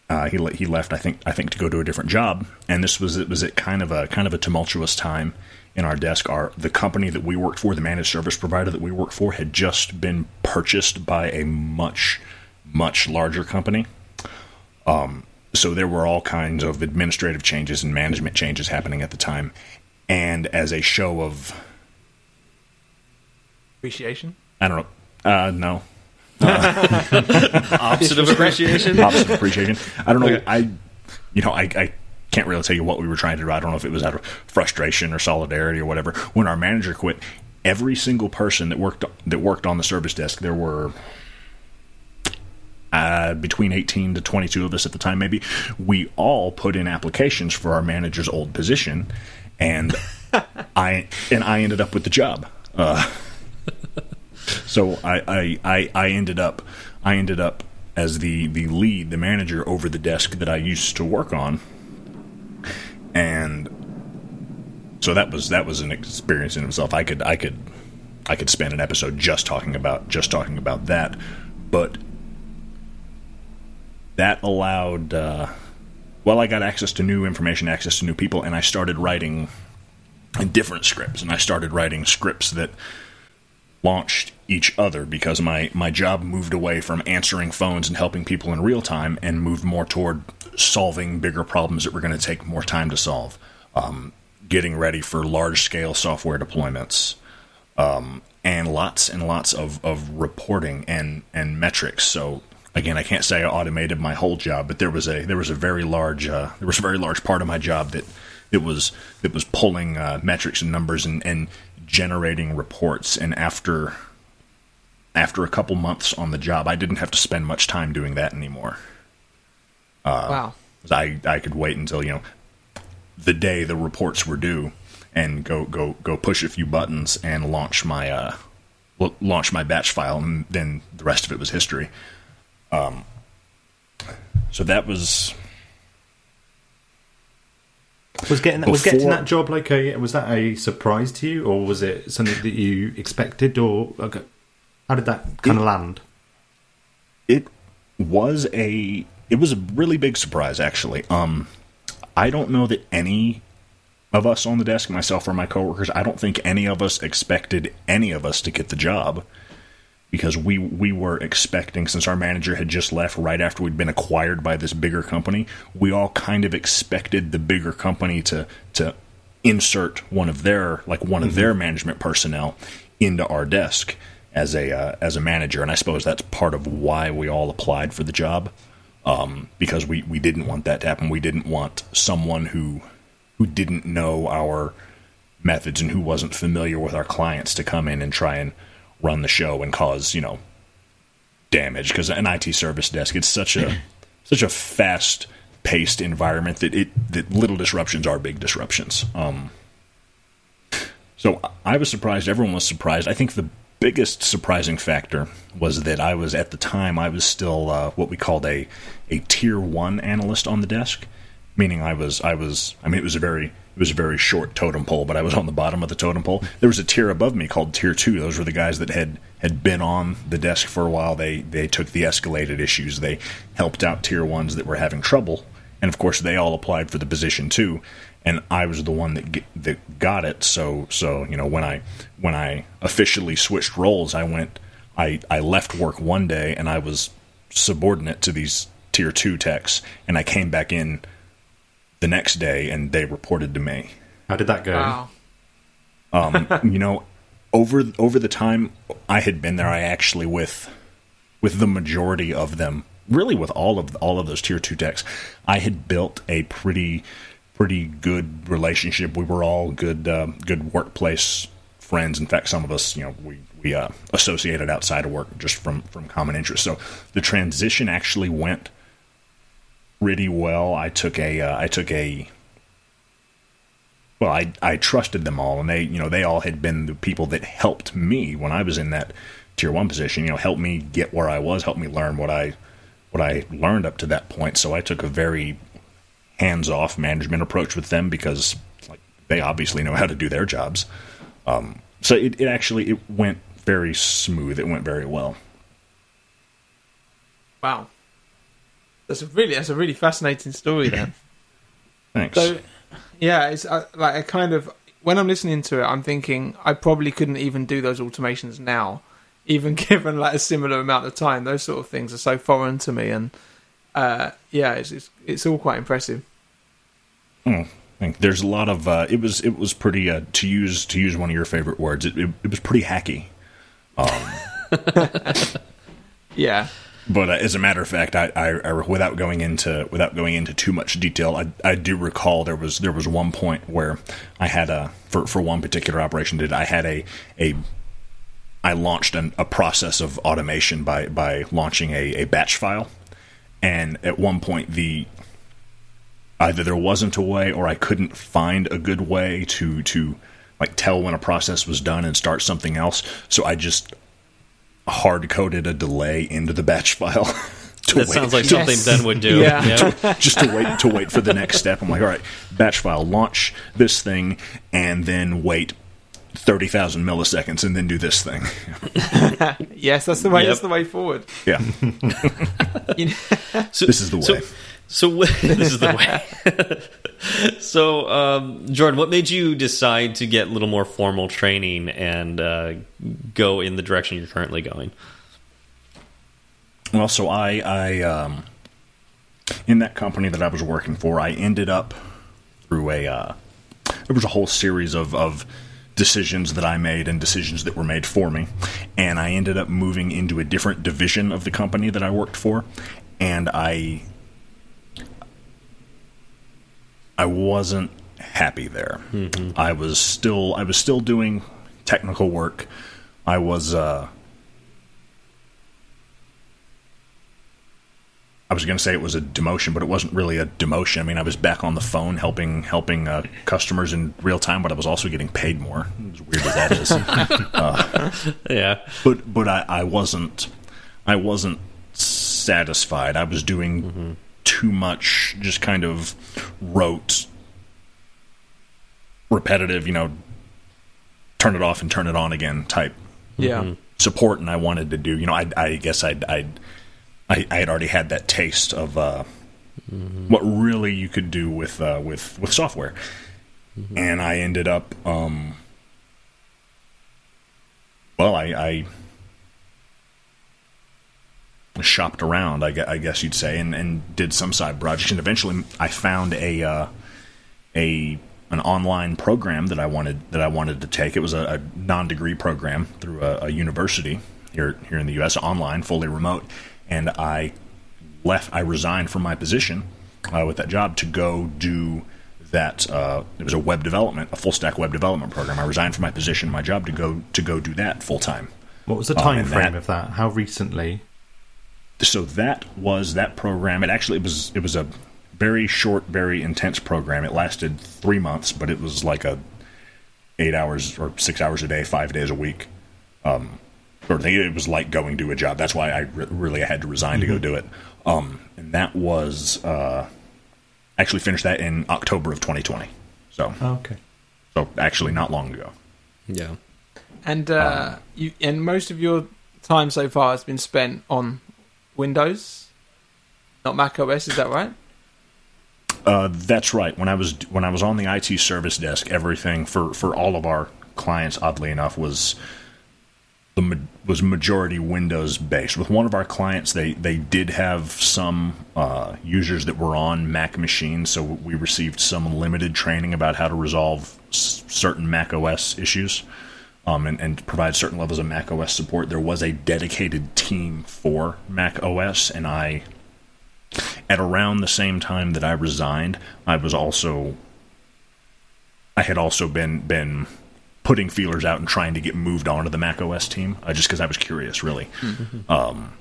uh, he le- he left. I think I think to go to a different job, and this was it was at kind of a kind of a tumultuous time in our desk. Our the company that we worked for, the managed service provider that we worked for, had just been purchased by a much much larger company. Um, so there were all kinds of administrative changes and management changes happening at the time, and as a show of Appreciation. I don't know, uh, no, Opposite of appreciation. opposite of appreciation. I don't know. Okay. I, you know, I, I can't really tell you what we were trying to do. I don't know if it was out of frustration or solidarity or whatever. When our manager quit, every single person that worked that worked on the service desk, there were uh, between 18 to 22 of us at the time, maybe. We all put in applications for our manager's old position, and I and I ended up with the job. Uh, so I, I, I, I ended up I ended up as the, the lead, the manager over the desk that I used to work on, and so that was that was an experience in itself. I could I could I could spend an episode just talking about just talking about that, but that allowed. Uh, well, I got access to new information, access to new people, and I started writing different scripts, and I started writing scripts that launched each other because my, my job moved away from answering phones and helping people in real time and moved more toward solving bigger problems that were going to take more time to solve. Um, getting ready for large scale software deployments, um, and lots and lots of, of reporting and, and metrics. So again, I can't say I automated my whole job, but there was a there was a very large uh, there was a very large part of my job that it was it was pulling uh, metrics and numbers and, and generating reports. And after after a couple months on the job, I didn't have to spend much time doing that anymore. Uh, wow. I I could wait until you know the day the reports were due and go go go push a few buttons and launch my uh launch my batch file and then the rest of it was history. Um, so that was was getting that, was getting that job like a was that a surprise to you or was it something that you expected or okay, how did that kind it, of land? It was a it was a really big surprise actually. Um, I don't know that any of us on the desk, myself or my coworkers, I don't think any of us expected any of us to get the job because we we were expecting since our manager had just left right after we'd been acquired by this bigger company, we all kind of expected the bigger company to to insert one of their like one mm-hmm. of their management personnel into our desk as a uh, as a manager, and I suppose that's part of why we all applied for the job um, because we we didn't want that to happen. We didn't want someone who who didn't know our methods and who wasn't familiar with our clients to come in and try and run the show and cause you know damage because an IT service desk it's such a such a fast paced environment that it that little disruptions are big disruptions. Um, so I was surprised. Everyone was surprised. I think the biggest surprising factor was that I was at the time I was still uh, what we called a a tier one analyst on the desk, meaning I was I was I mean it was a very it was a very short totem pole, but I was on the bottom of the totem pole. There was a tier above me called Tier Two. Those were the guys that had had been on the desk for a while. They they took the escalated issues. They helped out Tier Ones that were having trouble, and of course they all applied for the position too. And I was the one that get, that got it. So so you know when I when I officially switched roles, I went I I left work one day and I was subordinate to these Tier Two techs, and I came back in the next day, and they reported to me. How did that go? Wow. Um, you know, over over the time I had been there, I actually with with the majority of them, really with all of all of those tier two decks, I had built a pretty pretty good relationship. We were all good uh, good workplace friends. In fact, some of us, you know, we we uh, associated outside of work just from from common interests. So the transition actually went pretty well. I took a uh, I took a well, I I trusted them all, and they you know they all had been the people that helped me when I was in that tier one position. You know, helped me get where I was, helped me learn what I what I learned up to that point. So I took a very hands off management approach with them because like they obviously know how to do their jobs. Um, so it, it actually it went very smooth. It went very well. Wow. That's a really that's a really fascinating story. Then, thanks. So, yeah, it's uh, like I kind of when I'm listening to it, I'm thinking I probably couldn't even do those automations now, even given like a similar amount of time. Those sort of things are so foreign to me, and uh, yeah, it's, it's, it's all quite impressive. Hmm. There's a lot of uh, it was it was pretty uh, to use to use one of your favorite words. It, it, it was pretty hacky. Um, yeah, but uh, as a matter of fact, I, I, I, without going into without going into too much detail, I, I do recall there was there was one point where I had a for, for one particular operation did I had a a I launched an, a process of automation by by launching a, a batch file, and at one point the either there wasn't a way or I couldn't find a good way to to like tell when a process was done and start something else. So I just hard coded a delay into the batch file. that wait. sounds like something yes. Ben would do. Yeah. yeah. just to wait to wait for the next step. I'm like, all right, batch file, launch this thing, and then wait thirty thousand milliseconds, and then do this thing. yes, that's the way. Yep. That's the way forward. Yeah. so, this is the way. So, so this is the way. so, um, Jordan, what made you decide to get a little more formal training and uh, go in the direction you're currently going? Well, so I, I, um, in that company that I was working for, I ended up through a, uh, there was a whole series of, of decisions that I made and decisions that were made for me, and I ended up moving into a different division of the company that I worked for, and I I wasn't happy there. Mm-hmm. I was still I was still doing technical work. I was uh, I was going to say it was a demotion, but it wasn't really a demotion. I mean, I was back on the phone helping helping uh, customers in real time, but I was also getting paid more. As weird as that is, uh, yeah. But but I, I wasn't I wasn't satisfied. I was doing mm-hmm too much just kind of rote, repetitive, you know, turn it off and turn it on again type yeah. Mm-hmm. support. And I wanted to do, you know, I, I guess I'd, I'd, I, I had already had that taste of uh, mm-hmm. what really you could do with uh, with with software, mm-hmm. and I ended up, um, well, I, I shopped around, I guess you'd say, and, and did some side projects. And eventually, I found a uh, a an online program that I wanted that I wanted to take. It was a, a non degree program through a, a, university here here in the U.S. online, fully remote, and I left. I resigned from my position uh, with that job to go do that. Uh, it was a web development, a full stack web development program. I resigned from my position, my job, to go to go do that full time. What was the uh, time frame that, of that? How recently? So that was that program. It actually it was it was a very short, very intense program. It lasted three months, but it was like a eight hours or six hours a day, five days a week. Um, sort of thing. It was like going to a job. That's why I re- really I had to resign mm-hmm. to go mm-hmm. do it. Um, and that was uh, actually finished that in October of 2020. So oh, okay, so actually not long ago. Yeah, and uh, um, you and most of your time so far has been spent on Windows, not Mac OS. Is that right? Uh, that's right. When I was when I was on the IT service desk, everything for, for all of our clients, oddly enough, was the was majority Windows based. With one of our clients, they they did have some uh, users that were on Mac machines, so we received some limited training about how to resolve s- certain Mac OS issues um, and, and provide certain levels of Mac OS support. There was a dedicated team for Mac OS, and I, at around the same time that I resigned, I was also, I had also been been putting feelers out and trying to get moved on to the Mac OS team, uh, just because I was curious, really. Mm-hmm. Um,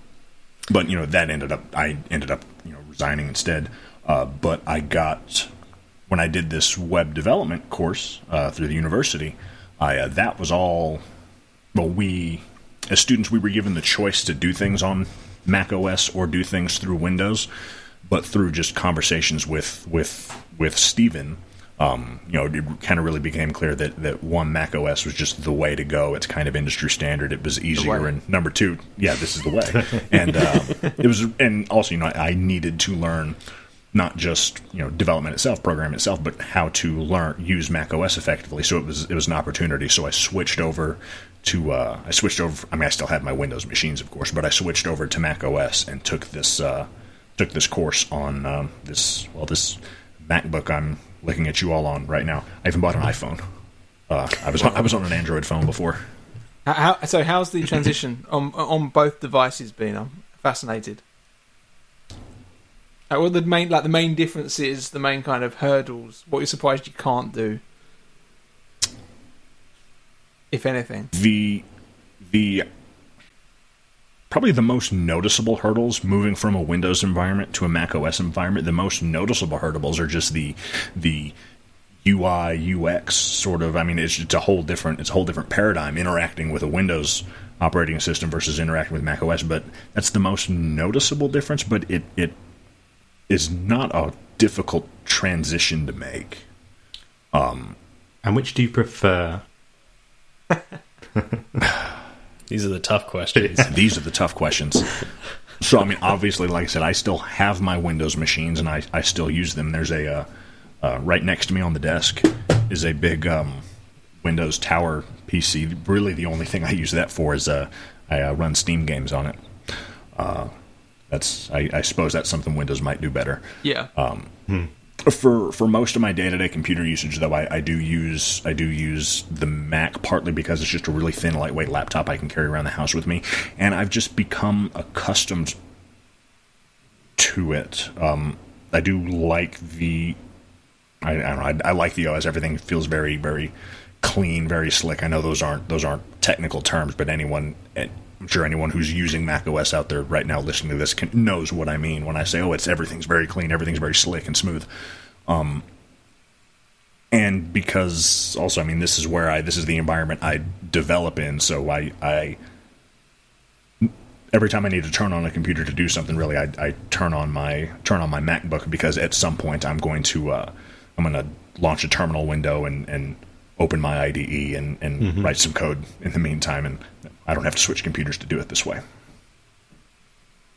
but you know that ended up, I ended up you know resigning instead. Uh, but I got when I did this web development course uh, through the university. I, uh, that was all. Well, we as students we were given the choice to do things on Mac OS or do things through Windows, but through just conversations with with with Stephen. Um, you know, it kind of really became clear that, that one Mac OS was just the way to go. It's kind of industry standard. It was easier, and number two, yeah, this is the way. and um, it was, and also, you know, I needed to learn not just you know development itself, program itself, but how to learn use Mac OS effectively. So it was it was an opportunity. So I switched over to uh, I switched over. I mean, I still have my Windows machines, of course, but I switched over to Mac OS and took this uh, took this course on um, this well this MacBook I'm looking at you all on right now. I even bought an iPhone. Uh, I was on, I was on an Android phone before. How, so how's the transition on on both devices been? I'm fascinated. What the main like the main difference is the main kind of hurdles. What you're surprised you can't do, if anything. The the probably the most noticeable hurdles moving from a Windows environment to a Mac OS environment. The most noticeable hurdles are just the the UI UX sort of. I mean, it's just a whole different. It's a whole different paradigm interacting with a Windows operating system versus interacting with Mac OS. But that's the most noticeable difference. But it it is not a difficult transition to make. Um, and which do you prefer? These are the tough questions. These are the tough questions. So, I mean, obviously, like I said, I still have my Windows machines and I, I still use them. There's a, uh, Uh, right next to me on the desk is a big um, Windows Tower PC. Really, the only thing I use that for is uh, I uh, run Steam games on it. That's I, I suppose that's something Windows might do better. Yeah. Um, hmm. For for most of my day to day computer usage, though, I, I do use I do use the Mac partly because it's just a really thin, lightweight laptop I can carry around the house with me, and I've just become accustomed to it. Um, I do like the I, I don't know. I, I like the OS. Everything feels very very clean, very slick. I know those aren't those aren't technical terms, but anyone eh, I'm sure anyone who's using Mac OS out there right now listening to this can, knows what I mean when I say, "Oh, it's everything's very clean, everything's very slick and smooth." Um, and because also, I mean, this is where I this is the environment I develop in, so I I every time I need to turn on a computer to do something, really, I, I turn on my turn on my MacBook because at some point I'm going to uh, I'm going to launch a terminal window and, and open my IDE and, and write some code in the meantime, and I don't have to switch computers to do it this way.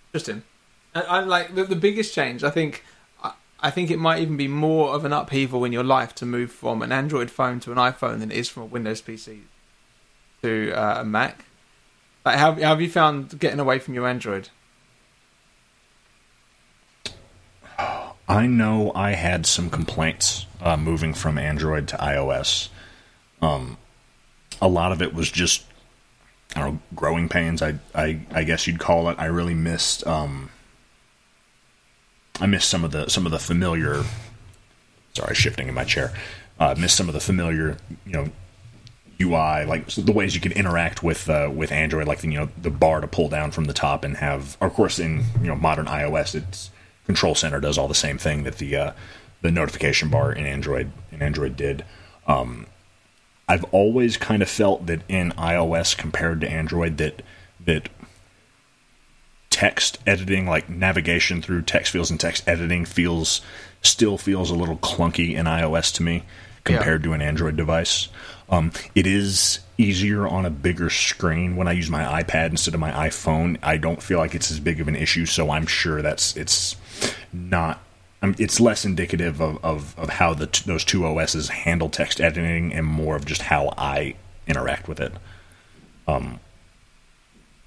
Interesting. I, I like the, the biggest change. I think. I, I think it might even be more of an upheaval in your life to move from an Android phone to an iPhone than it is from a Windows PC to uh, a Mac. Like, how, how have you found getting away from your Android? I know I had some complaints uh, moving from Android to iOS. Um, a lot of it was just I don't know growing pains. I I, I guess you'd call it. I really missed um, I missed some of the some of the familiar. Sorry, shifting in my chair. Uh, missed some of the familiar you know UI, like the ways you could interact with uh, with Android, like the, you know the bar to pull down from the top and have. Of course, in you know modern iOS, it's Control Center does all the same thing that the uh, the notification bar in Android in Android did. Um, I've always kind of felt that in iOS compared to Android that that text editing, like navigation through text fields and text editing, feels still feels a little clunky in iOS to me compared to an Android device. Um, it is easier on a bigger screen. When I use my iPad instead of my iPhone, I don't feel like it's as big of an issue. So I'm sure that's it's not. Um, it's less indicative of, of, of how the t- those two OSs handle text editing and more of just how I interact with it.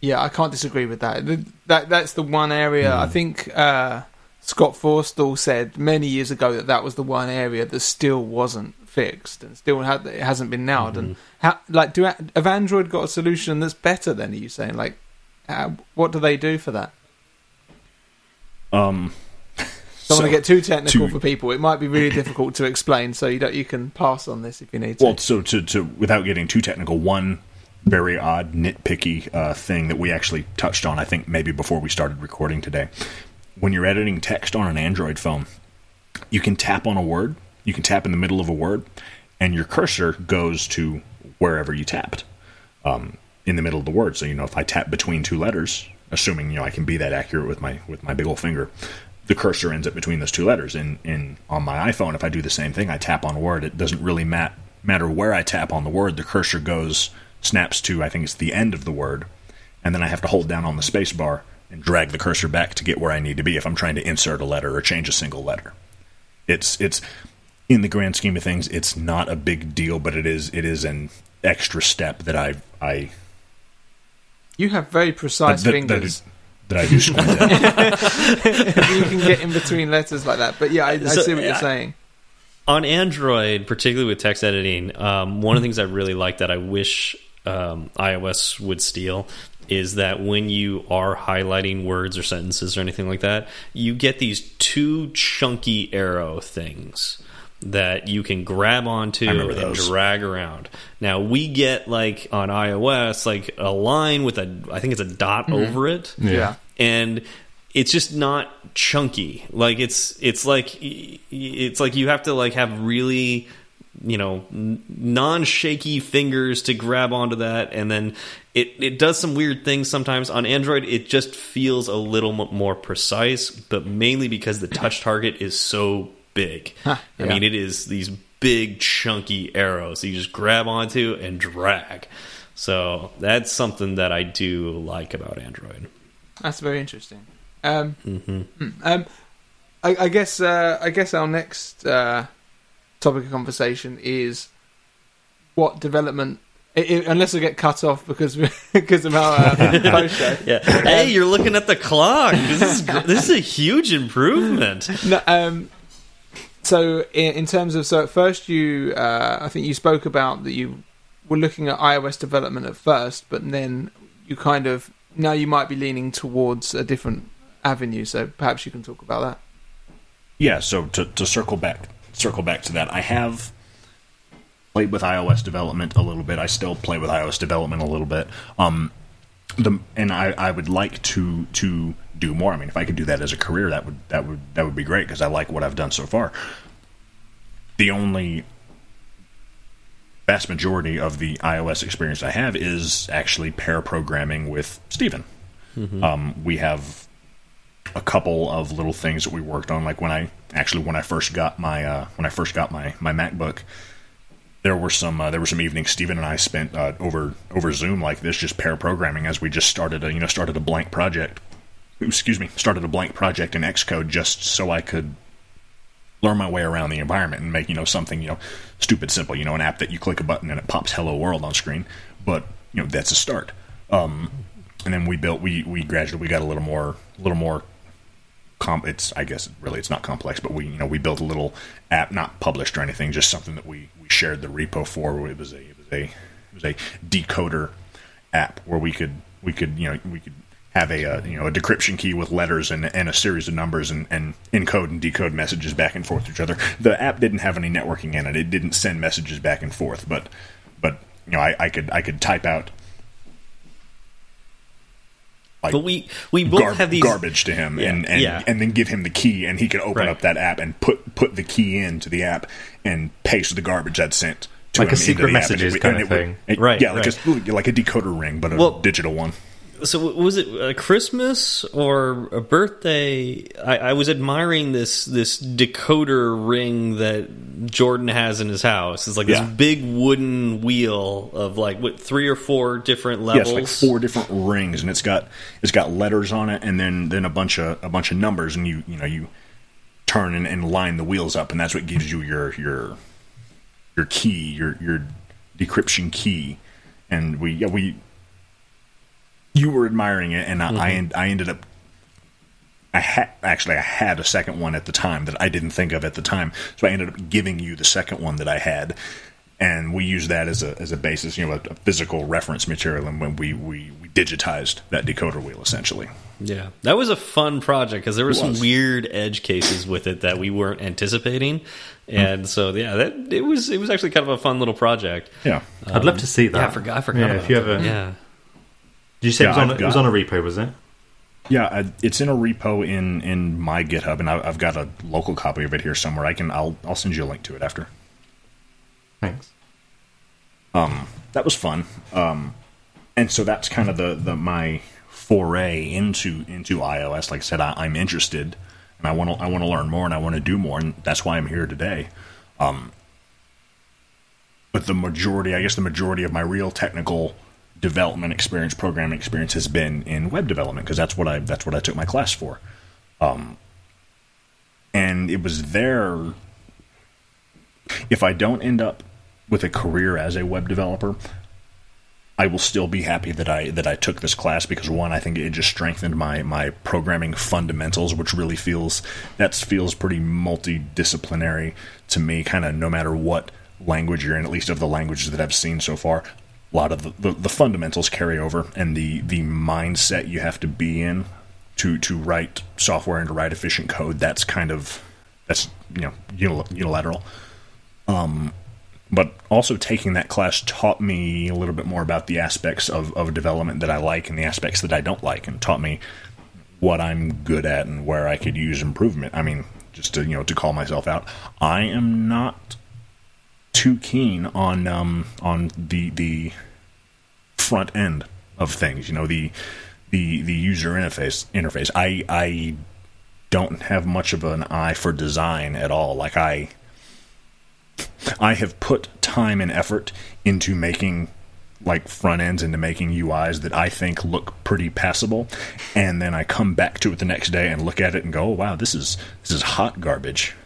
Yeah, I can't disagree with that. That that's the one area I think uh, Scott Forstall said many years ago that that was the one area that still wasn't fixed and still had it hasn't been nailed. And how like do have Android got a solution that's better? Then are you saying like how, what do they do for that? Um, Don't want to get too technical to- for people. It might be really difficult to explain, so you don't, you can pass on this if you need to. Well, so to, to without getting too technical, one very odd, nitpicky uh, thing that we actually touched on, I think maybe before we started recording today. When you're editing text on an Android phone, you can tap on a word, you can tap in the middle of a word, and your cursor goes to wherever you tapped um, in the middle of the word. So you know, if I tap between two letters, assuming you know I can be that accurate with my with my big old finger, the cursor ends up between those two letters. And in on my iPhone, if I do the same thing, I tap on a word. It doesn't really mat, matter where I tap on the word. The cursor goes snaps to I think it's the end of the word, and then I have to hold down on the space bar and drag the cursor back to get where I need to be if I'm trying to insert a letter or change a single letter. It's it's in the grand scheme of things, it's not a big deal, but it is it is an extra step that I I you have very precise that, that, fingers. that I do squint at. you can get in between letters like that. But yeah, I, I see what you're I- saying. on Android, particularly with text editing, um, one of the things I really like that I wish um, iOS would steal is that when you are highlighting words or sentences or anything like that, you get these two chunky arrow things that you can grab onto and those. drag around. Now we get like on iOS like a line with a I think it's a dot mm-hmm. over it Yeah. and it's just not chunky like it's it's like it's like you have to like have really you know non shaky fingers to grab onto that and then it it does some weird things sometimes on android it just feels a little more precise but mainly because the touch target is so big i yeah. mean it is these big chunky arrows that you just grab onto and drag so that's something that i do like about android That's very interesting. Um, hmm, um, I, I guess uh, I guess our next uh, topic of conversation is what development. i i unless I get cut off because because of our uh, post show. Yeah. Hey, you're looking at the clock. This is this is a huge improvement. No, um, so in, in terms of so at first you uh, I think you spoke about that you were looking at iOS development at first, but then you kind of now you might be leaning towards a different avenue. So perhaps you can talk about that. Yeah, so to, to circle back circle back to that, I have played with iOS development a little bit. I still play with iOS development a little bit. Um, the and I, I would like to to do more. I mean, if I could do that as a career, that would that would that would be great because I like what I've done so far. The only vast majority of the iOS experience I have is actually pair programming with Steven. Um, we have a couple of little things that we worked on, like when I actually when I first got my uh, when I first got my my MacBook. There were some uh, there were some evenings Stephen and I spent uh, over over Zoom like this, just pair programming as we just started a you know started a blank project. Excuse me, started a blank project in Xcode just so I could learn my way around the environment and make you know something you know stupid simple you know an app that you click a button and it pops hello world on screen but you know that's a start um, and then we built we we gradually we got a little more a little more com- it's I guess really it's not complex but we you know we built a little app not published or anything just something that we we shared the repo for it was a it was a it was a decoder app where we could we could you know we could have a uh, you know a decryption key with letters and, and a series of numbers and, and encode and decode messages back and forth to each other. The app didn't have any networking in it; it didn't send messages back and forth. But but you know I, I could I could type out like But we we both gar- have these garbage to him Yeah, and and, yeah. and then give him the key and he can open Right. up that app and put put the key into the app and paste the garbage I'd sent to Like a him into secret the app, and messages it kind and of it thing. it- Right, yeah like right. a like a decoder ring but a Well- digital one So was it a Christmas or a birthday? I, I was admiring this this decoder ring that Jordan has in his house. It's like Yeah. this big wooden wheel of like what three or four different levels. Yes, like four different rings, and it's got it's got letters on it, and then then a bunch of a bunch of numbers, and you you know you turn and, and line the wheels up, and that's what gives you your your your key, your your decryption key, and we yeah, we you were admiring it, and I I, mm-hmm. I ended up. I had actually I had a second one at the time that I didn't think of at the time, so I ended up giving you the second one that I had, and we used that as a as a basis, you know, a, a physical reference material, and when we, we we digitized that decoder wheel essentially. Yeah, that was a fun project because there were some weird edge cases with it that we weren't anticipating, hmm. and so yeah, that it was it was actually kind of a fun little project. Yeah, I'd love to see that. Yeah, I forgot. I forgot. Yeah, about if you that. ever, yeah. Did you say Yeah, it, was on, I've it was on a repo? Was it? yeah, I, it's in a repo in in my GitHub, and I, I've got a local copy of it here somewhere. I can I'll I'll send you a link to it after. Thanks. Um, that was fun. Um, and so that's kind of the, the my foray into into iOS. Like I said, I, I'm interested, and I want to I want to learn more, and I want to do more, and that's why I'm here today. Um, but the majority, I guess, the majority of my real technical development experience, programming experience, has been in web development because that's what I that's what I took my class for. Um, and it was there. If I don't end up with a career as a web developer, I will still be happy that I that I took this class because one, I think it just strengthened my my programming fundamentals, which really feels that feels pretty multidisciplinary to me. Kind of no matter what language you're in, at least of the languages that I've seen so far, a lot of the, the, the fundamentals carry over, and the the mindset you have to be in to to write software and to write efficient code. That's kind of that's you know unil- unilateral um, but also taking that class taught me a little bit more about the aspects of, of development that I like and the aspects that I don't like, and taught me what I'm good at and where I could use improvement. I mean, just to you know to call myself out, I am not too keen on um, on the the front end of things. You know the the the user interface interface. I I don't have much of an eye for design at all. Like I I have put time and effort into making like front ends into making UIs that I think look pretty passable, and then I come back to it the next day and look at it and go, "Oh wow, this is this is hot garbage."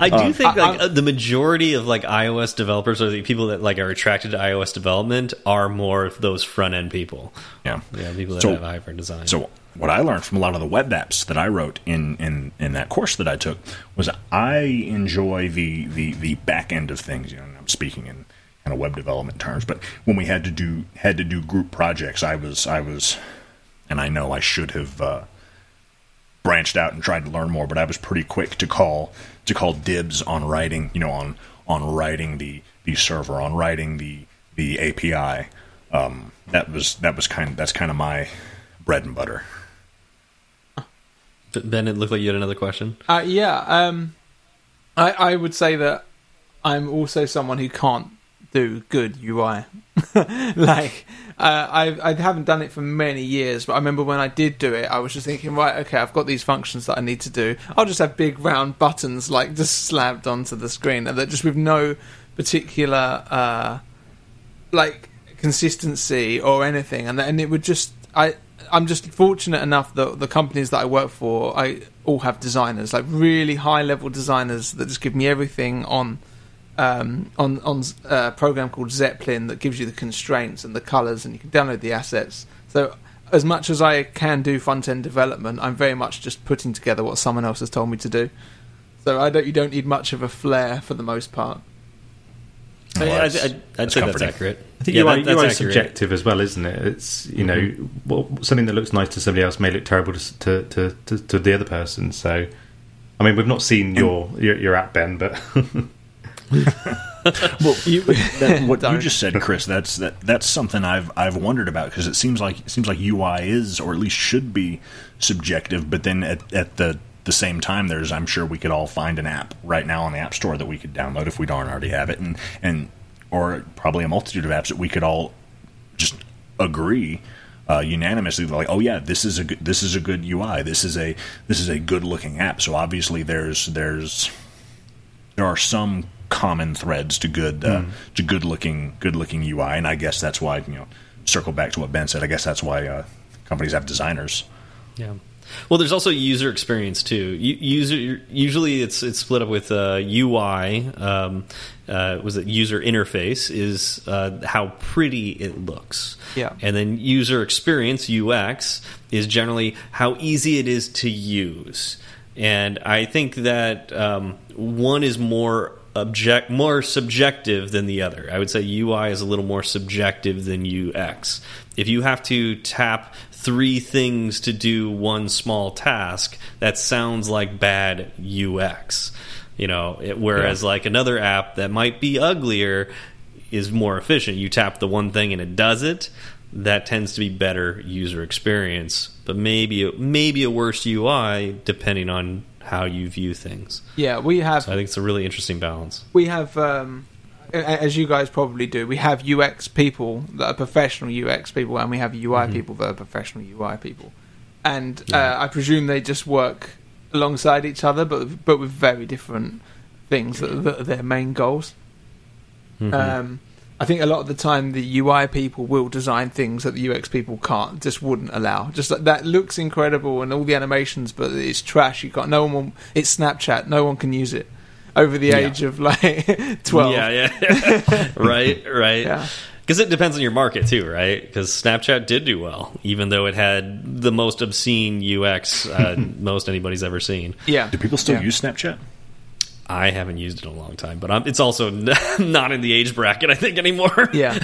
I do Um, think like I- uh, the majority of like iOS developers or the people that like are attracted to iOS development are more of those front end people. Yeah. Yeah, people that So- have hyper design. So what I learned from a lot of the web apps that I wrote in, in, in that course that I took was I enjoy the, the, the back end of things. You know, and I'm speaking in kind of web development terms, but when we had to do had to do group projects, I was I was, and I know I should have uh, branched out and tried to learn more, but I was pretty quick to call to call dibs on writing. You know, on on writing the the server, on writing the the API. Um, that was that was kind of that's kind of my bread and butter. ben, it looked like you had another question. Uh, yeah, um, I, I would say that I'm also someone who can't do good UI. like, uh, I I haven't done it for many years, but I remember when I did do it, I was just thinking, right, okay, I've got these functions that I need to do. I'll just have big round buttons like just slapped onto the screen, and that just with no particular uh, like consistency or anything, and and it would just I. I'm just fortunate enough that the companies that I work for, I all have designers, like really high level designers that just give me everything on um, on on a program called Zeplin that gives you the constraints and the colors, and you can download the assets. So as much as I can do front end development, I'm very much just putting together what someone else has told me to do. So I don't you don't need much of a flair for the most part. Well, I, I, that's- I'd, I'd that's say that's accurate. I think yeah, UI, that- that's UI is subjective as well, isn't it? It's you know well, something that looks nice to somebody else may look terrible to to, to, to, to the other person. So, I mean, we've not seen your your, your app, Ben, but Well, You- that, what you just said, Chris, that's that that's something I've I've wondered about because it seems like it seems like UI is or at least should be subjective, but then at, at the the same time, there's I'm sure we could all find an app right now on the App Store that we could download if we don't already have it, and and or probably a multitude of apps that we could all just agree uh, unanimously like oh yeah this is a good, this is a good UI this is a this is a good looking app. So obviously there's there's there are some common threads to good uh, to good looking good looking UI and I guess that's why you know circle back to what Ben said I guess that's why uh, companies have designers Yeah. Well, there's also user experience too. User usually it's it's split up with uh, UI. Um, uh, was it user interface? Is uh, how pretty it looks. Yeah. And then user experience (UX) is generally how easy it is to use. And I think that um, one is more object more subjective than the other. I would say UI is a little more subjective than UX. If you have to tap three things to do one small task, that sounds like bad UX. You know, it, whereas like another app that might be uglier is more efficient. You tap the one thing and it does it. That tends to be better user experience, but maybe maybe a worse UI depending on how you view things. Yeah, we have So I think it's a really interesting balance. we have um, as you guys probably do we have ux people that are professional ux people and we have ui Mm-hmm. people that are professional ui people and uh, i presume they just work alongside each other but but with very different things that, that are their main goals Mhm. um, I think a lot of the time the UI people will design things that the UX people can't, just wouldn't allow. Just like that looks incredible and all the animations, but it's trash. You can't. No one. Will, it's Snapchat. No one can use it over the Yeah. age of like twelve. Yeah, yeah. right, right. Yeah. Because it depends on your market too, right? Because Snapchat did do well, even though it had the most obscene UX uh, most anybody's ever seen. Yeah. do people still Yeah. use Snapchat I haven't used it in a long time, but um, it's also not in the age bracket, I think, anymore. Yeah.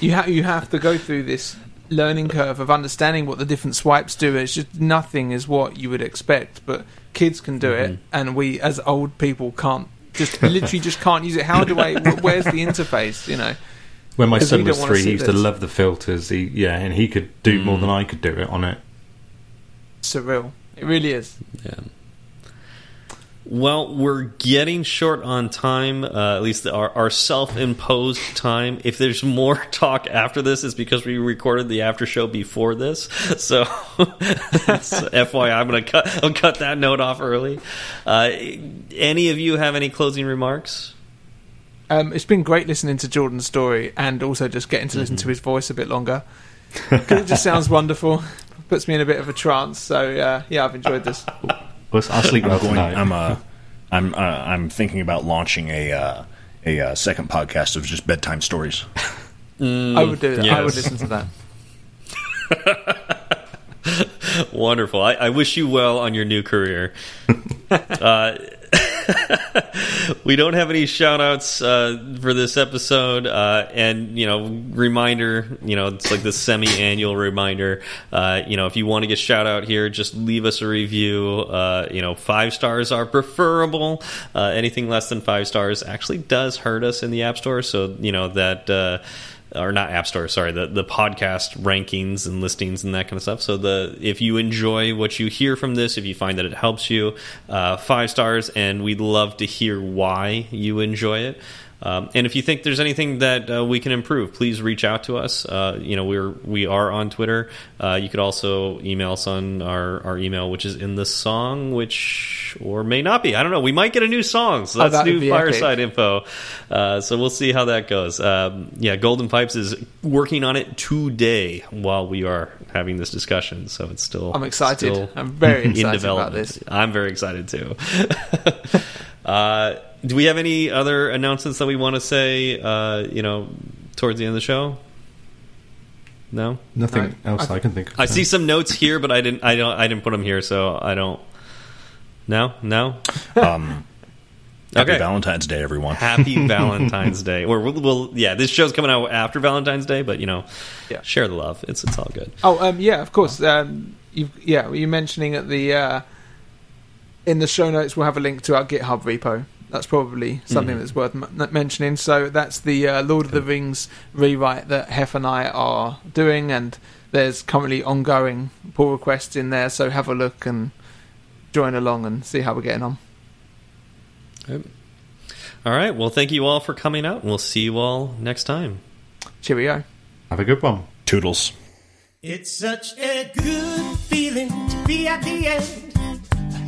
You have you have to go through this learning curve of understanding what the different swipes do. It's just nothing is what you would expect, but kids can do it, and we as old people can't. Just literally just can't use it. How do I? Where's the interface? You know. when my son was three, he used to love the filters. He yeah, and he could do more than I could do it on it. surreal. It really is. Yeah. Well, we're getting short on time, uh, at least our, our self imposed time. If there's more talk after this, it's because we recorded the after show before this. So, FYI, I'm going to cut, I'll cut that note off early. Uh, any of you have any closing remarks? Um, it's been great listening to Jordan's story and also just getting to listen to his voice a bit longer. it just sounds wonderful. Puts me in a bit of a trance. So uh, yeah, I've enjoyed this. Well, I'll sleep well I'm going tonight. I'm uh I'm uh, I'm thinking about launching a uh, a uh, second podcast of just bedtime stories. I would do that. I would listen to that. Wonderful. I, I wish you well on your new career. uh, we don't have any shout outs uh, for this episode. Uh, and, you know, reminder, you know, it's like the semi annual reminder. Uh, you know, if you want to get shout out here, just leave us a review. Uh, you know, five stars are preferable. Uh, anything less than five stars actually does hurt us in the App Store. So, you know, that. Or not App Store, sorry, the the podcast rankings and listings and that kind of stuff. So the if you enjoy what you hear from this, if you find that it helps you, uh, five stars, and we'd love to hear why you enjoy it. Um, and if you think there's anything that uh, we can improve, please reach out to us. Uh, you know, we're we are on Twitter. Uh, you could also email us on our, our email, which is in the song, which or may not be. I don't know. We might get a new song, so Oh, that's that new fireside epic. info. Uh, so we'll see how that goes. Um, yeah, Golden Pipes is working on it today while we are having this discussion. So it's still. I'm excited. still I'm very excited about this. I'm very excited too. uh, do we have any other announcements that we want to say? Uh, you know, towards the end of the show. No, Nothing No, else I- I, can think of. I see some notes here, but I didn't. I don't. I didn't put them here, so I don't. No, no. Um, Happy Okay. Valentine's Day, everyone. Happy Valentine's Day. Or we'll, we'll, yeah, this show's coming out after Valentine's Day, but you know, Yeah. share the love. It's it's all good. Oh, um, yeah, of course. Um, you, yeah, were you mentioning at the uh, in the show notes we'll have a link to our GitHub repo. That's probably something Mhm. that's worth m- mentioning. So that's the uh, Lord of the Rings rewrite that Hef and I are doing, and there's currently ongoing pull requests in there. So have a look and join along and see how we're getting on. All right. Well, thank you all for coming out, and we'll see you all next time. Cheerio. Have a good one. Toodles. It's such a good feeling to be at the end.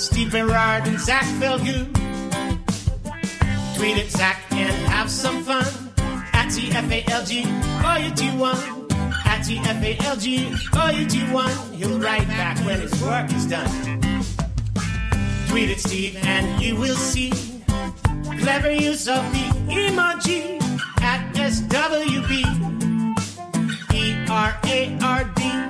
Steve Berard and Zach Falgout. Tweet at Zach and have some fun. At TFALG, do one. At TFALG, do one. He'll write back when his work is done. Tweet at Steve and you will see clever use of the emoji at SWB. E R A R D.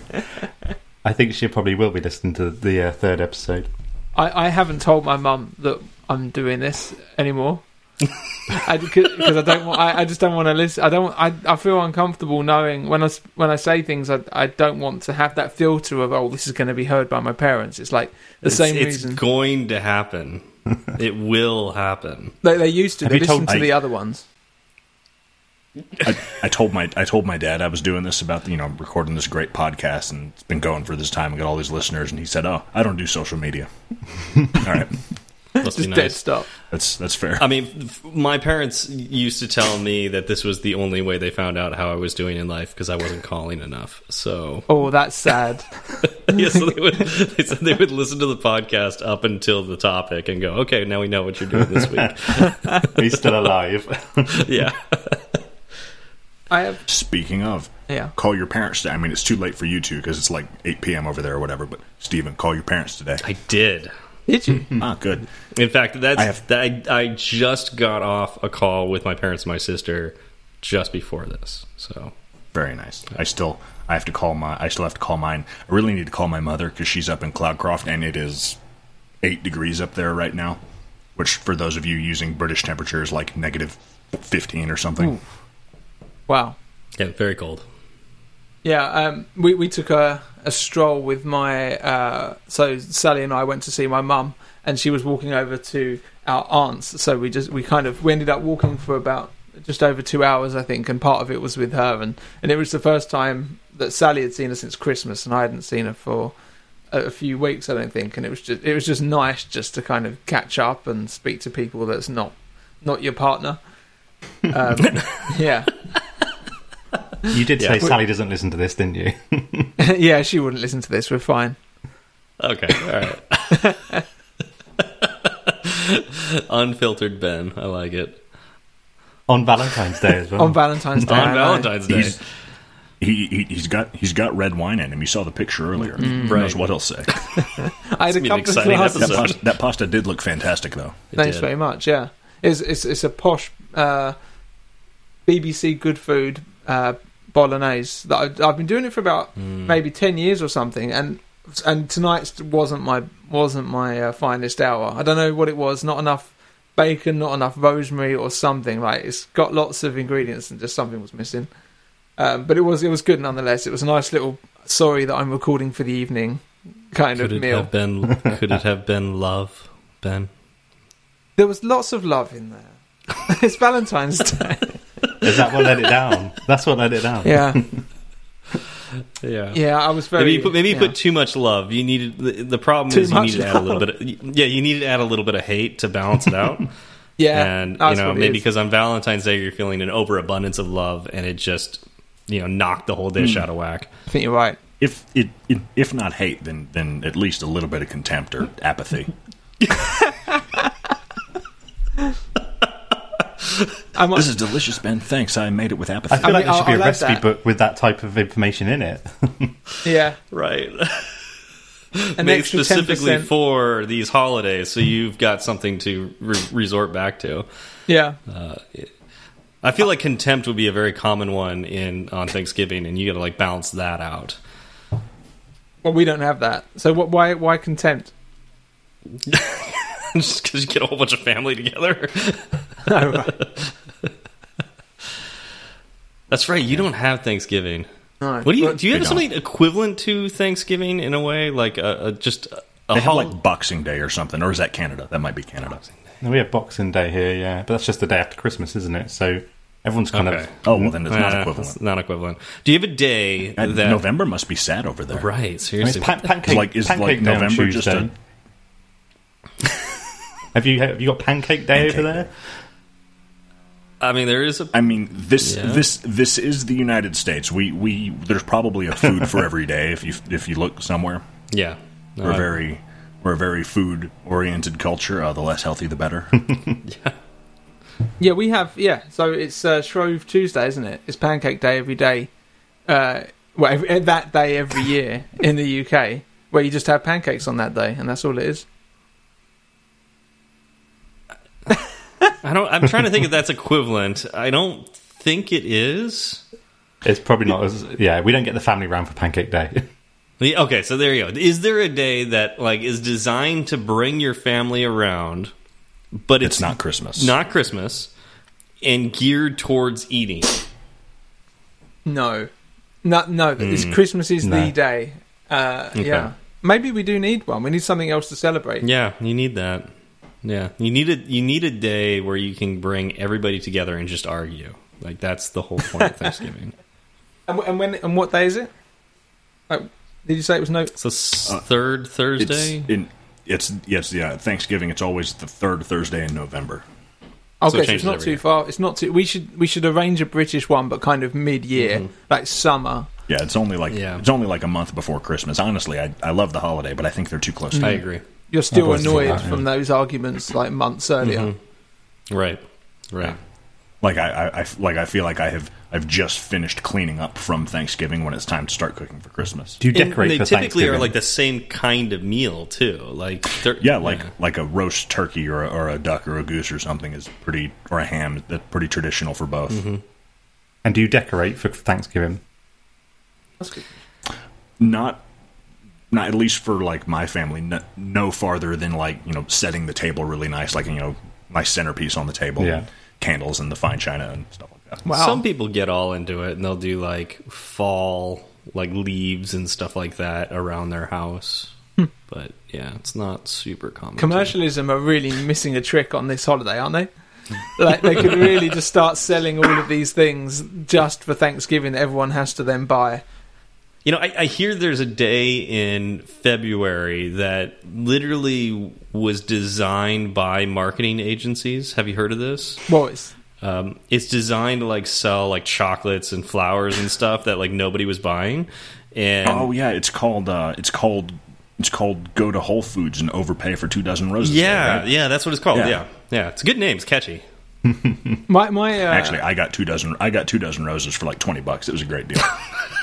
I think she probably will be listening to the uh, third episode. I, I haven't told my mum that I'm doing this anymore. Because I, don't want, I, I just don't want to listen. I don't. I, I feel uncomfortable knowing when I s- when I say things. I, I don't want to have that filter of oh, this is going to be heard by my parents. It's like the It's, same it's reason going to happen. it will happen. they, they used to. Have They you told- to I- the other ones. I, I told my I told my dad I was doing this about you know recording this great podcast and it's been going for this time. I got all these listeners, and he said, "Oh, I don't do social media." all right, Must be Just dead nice. that's that's fair. I mean, my parents used to tell me that this was the only way they found out how I was doing in life because I wasn't calling enough. So, Oh, that's sad. yeah, so they would they said they would listen to the podcast up until the topic and go, "Okay, now we know what you're doing this week." He's still alive. yeah, I have. Speaking of, Yeah. call your parents today. I mean, it's too late for you two because it's like 8 p.m. over there or whatever. But Steven, call your parents today. I did. Did you? ah, good. In fact, that's I have- that I, I just got off a call with my parents and my sister just before this. So Very nice. I still I have to call my I still have to call mine. I really need to call my mother because she's up in Cloudcroft and it is eight degrees up there right now, which for those of you using British temperature is like negative fifteen or something. Wow. Yeah, very cold. Yeah, um, we we took a, a stroll with my uh, so Sally and I went to see my mum, and she was walking over to our aunts. So we just we kind of we ended up walking for about just over two hours, I think, and part of it was with her, and and it was the first time that Sally had seen her since Christmas, and I hadn't seen her for a, a few weeks, I don't think, and it was just it was just nice just to kind of catch up and speak to people that's not not your partner. Um, yeah. You did Yeah. say Sally doesn't listen to this, didn't you? yeah, she wouldn't listen to this. We're fine. Okay, all right. Unfiltered Ben, I like it. On Valentine's Day as well. On Valentine's Day. On. Valentine's Day, He's he, he he's got he's got red wine in him. You saw the picture earlier. Who Right. knows what he'll say? I had a gonna couple of glasses. that, pasta, that pasta did look fantastic, though. It Thanks did. very much. Yeah, it's it's, it's a posh uh, BBC Good Food uh, bolognese that I've, I've been doing it for about Hmm. maybe ten years or something, and and tonight's wasn't my wasn't my uh, finest hour. I don't know what it was. Not enough bacon, not enough rosemary, or something. Like it's got lots of ingredients, and just something was missing. Um, but it was it was good nonetheless. It was a nice little sorry that I'm recording for the evening kind Could of it meal. have been? Could it have been love, Ben? There was lots of love in there. it's Valentine's Day. Is that what let it down? That's what let it down. Yeah, Yeah. yeah. I was very. Maybe you put, maybe you yeah. put too much love. You needed the, the problem Too is you much needed to add a little bit. Of, yeah, you needed to add a little bit of hate to balance it out. Yeah, and you know maybe because on Valentine's Day you're feeling an overabundance of love, and it just you know knocked the whole dish hmm. out of whack. I think you're right. If it, it if not hate, then then at least a little bit of contempt or apathy. I might, This is delicious, Ben. Thanks. I made it with apathy. I feel I like mean, there should be I'll- a I'll recipe that. book with that type of information in it. yeah, Right. an Made extra ten specifically percent. for these holidays, so you've got something to re- resort back to. Yeah, uh, I feel like contempt would be a very common one in on Thanksgiving, and you got to like balance that out. well, we don't have that. So what? Why? Why contempt? just because you get a whole bunch of family together. Right. That's right. You don't have Thanksgiving. No. What do you Well, do? You have They something equivalent to Thanksgiving in a way, like a, a just a they have like Boxing Day or something, or is that Canada? That might be Canada. we have Boxing Day here, yeah, but that's just the day after Christmas, isn't it? So everyone's kind Okay. of Oh well, then it's not Uh, equivalent. it's not equivalent. Do you have a day And that November must be sad over there. right? I mean, Seriously, pan- pancake, Like, is, pancake like, day on November just Tuesday. have you have you got Pancake Day Pancake over there? Day. I mean, there is a I mean, this Yeah. this this is the United States. We we there's probably a food for every day if you if you look somewhere. yeah. No, We're I- very we're a very food oriented culture. Uh, the less healthy, the better. Yeah. yeah, we have. Yeah, so it's uh, Shrove Tuesday, isn't it? It's Pancake Day every day. Uh, well, every, that day every year in the UK, where you just have pancakes on that day, and that's all it is. I don't. I'm trying to think if that's equivalent. I don't think it is. It's probably not as yeah. We don't get the family round for Pancake Day. Yeah, Okay, so there you go. Is there a day that like is designed to bring your family around, but it's, It's not Christmas. not Christmas, and geared towards eating? No, no, no. It's Christmas is No. the day. Uh, Okay. Yeah, maybe we do need one. We need something else to celebrate. Yeah, you need that. Yeah, you need a you need a day where you can bring everybody together and just argue. Like that's the whole point of Thanksgiving. And, and when and what day is it? Oh, did you say it was no? So s- third It's Thursday. in it's yes yeah Thanksgiving. It's always the third Thursday in November. So it Okay, so, it's not too year. far. It's not too. We should we should arrange a British one, but kind of mid year, mm-hmm. like summer. Yeah, it's only like Yeah. it's only like a month before Christmas. Honestly, I I love the holiday, but I think they're too close. to I agree. You're still annoyed not that, from those arguments like months earlier. Mm-hmm. Right, right. Like I, I, I like I feel like I have I've just finished cleaning up from Thanksgiving when it's time to start cooking for Christmas. Do you And decorate they for typically are like the same kind of meal too. Like they're- Yeah, like like a roast turkey or a, or a duck or a goose or something is pretty or a ham that's pretty traditional for both. Mm-hmm. And do you decorate for Thanksgiving? That's good. not not at least for like my family no, no farther than like you know setting the table really nice like you know nice centerpiece on the table Yeah. candles and the fine china and stuff like that Wow. Some people get all into it and they'll do like fall, like leaves and stuff like that around their house. Hmm. But yeah, it's not super common. Commercialism are really missing a trick on this holiday, aren't they? like they could really just start selling all of these things just for Thanksgiving that everyone has to then buy. You know, I, I hear there's a day in February that literally was designed by marketing agencies. Have you heard of this? Boys. Um, it's designed to like sell like chocolates and flowers and stuff that like nobody was buying. And oh yeah it's called uh it's called it's called go to whole foods and overpay for two dozen roses yeah, right? yeah, that's what it's called. Yeah. Yeah. yeah, It's a good name. It's catchy. My my uh, actually i got two dozen i got two dozen roses for like 20 bucks it was a great deal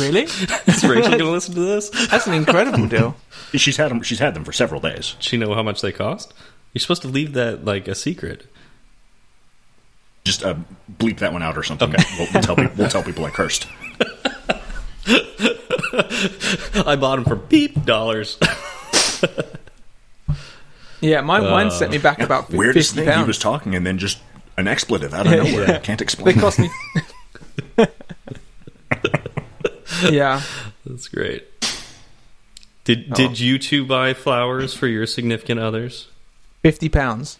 really Is Rachel going to listen to this? that's an incredible deal. she's had them she's had them for several days Does she know how much they cost? You're supposed to leave that like a secret. just uh, bleep that one out or something okay. we'll, we'll tell people we'll tell people i cursed I bought them for beep dollars. Yeah, mine mine sent me back about weirdest fifty thing he was talking and then just an expletive out of Yeah, nowhere yeah. can't explain. They explain cost me. Yeah, That's great. Did did you two buy flowers for your significant others? fifty pounds.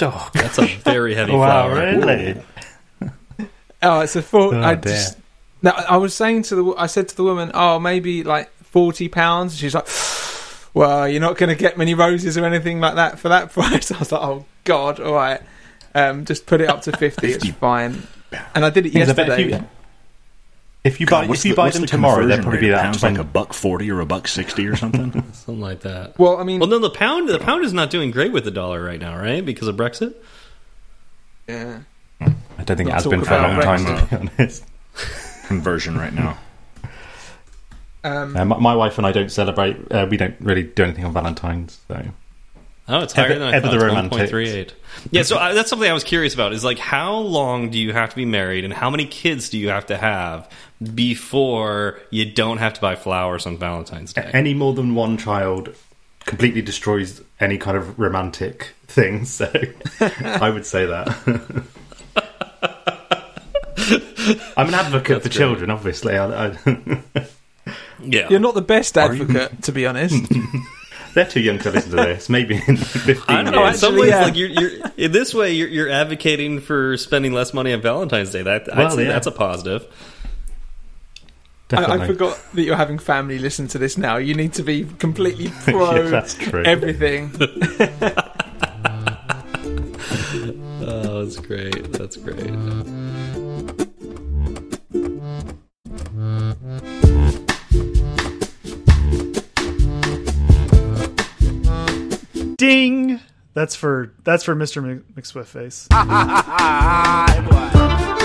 Oh, That's a very heavy wow, flower. really? Oh, it's a full. Oh, I dear. just. No, I was saying to the. I said to the woman, "Oh, maybe like forty pounds." She's like, "Well, you're not going to get many roses or anything like that for that price." I was like, "Oh God, all right, um, just put it up to fifty. it's fine." And I did it Because I yesterday. If you, if God, buy, what's if you the- buy them the tomorrow, they'll conversion probably rate? be that pound's like a buck forty or a buck sixty or something Something like that. well, I mean, Well, no, the pound the pound is not doing great with the dollar right now, right? Because of Brexit. yeah. I don't think it has been for a about long time, to be honest. conversion right now Um, Uh, my, my wife and I don't celebrate. Uh, we don't really do anything on Valentine's. So Oh, it's higher Ever- than I ever thought. the It's 1.38. Yeah, so I, that's something I was curious about. Is like how long do you have to be married, and how many kids do you have to have before you don't have to buy flowers on Valentine's Day? any more than one child completely destroys any kind of romantic thing. So I would say that. I'm an advocate for great. children, obviously. I, I, yeah, you're not the best advocate, to be honest. they're too young to listen to this. Maybe in 15 I don't know. Yeah, in some actually, ways, yeah. like you're, you're in this way, you're, you're advocating for spending less money on Valentine's Day. That I'd Well, yeah. that's a positive. I, Definitely. I forgot that you're having family listen to this now. You need to be completely pro Yeah, that's true. everything. Oh, that's great. That's great. Ding. That's for that's for Mr. Mc- McSwiftface. Hi, boy.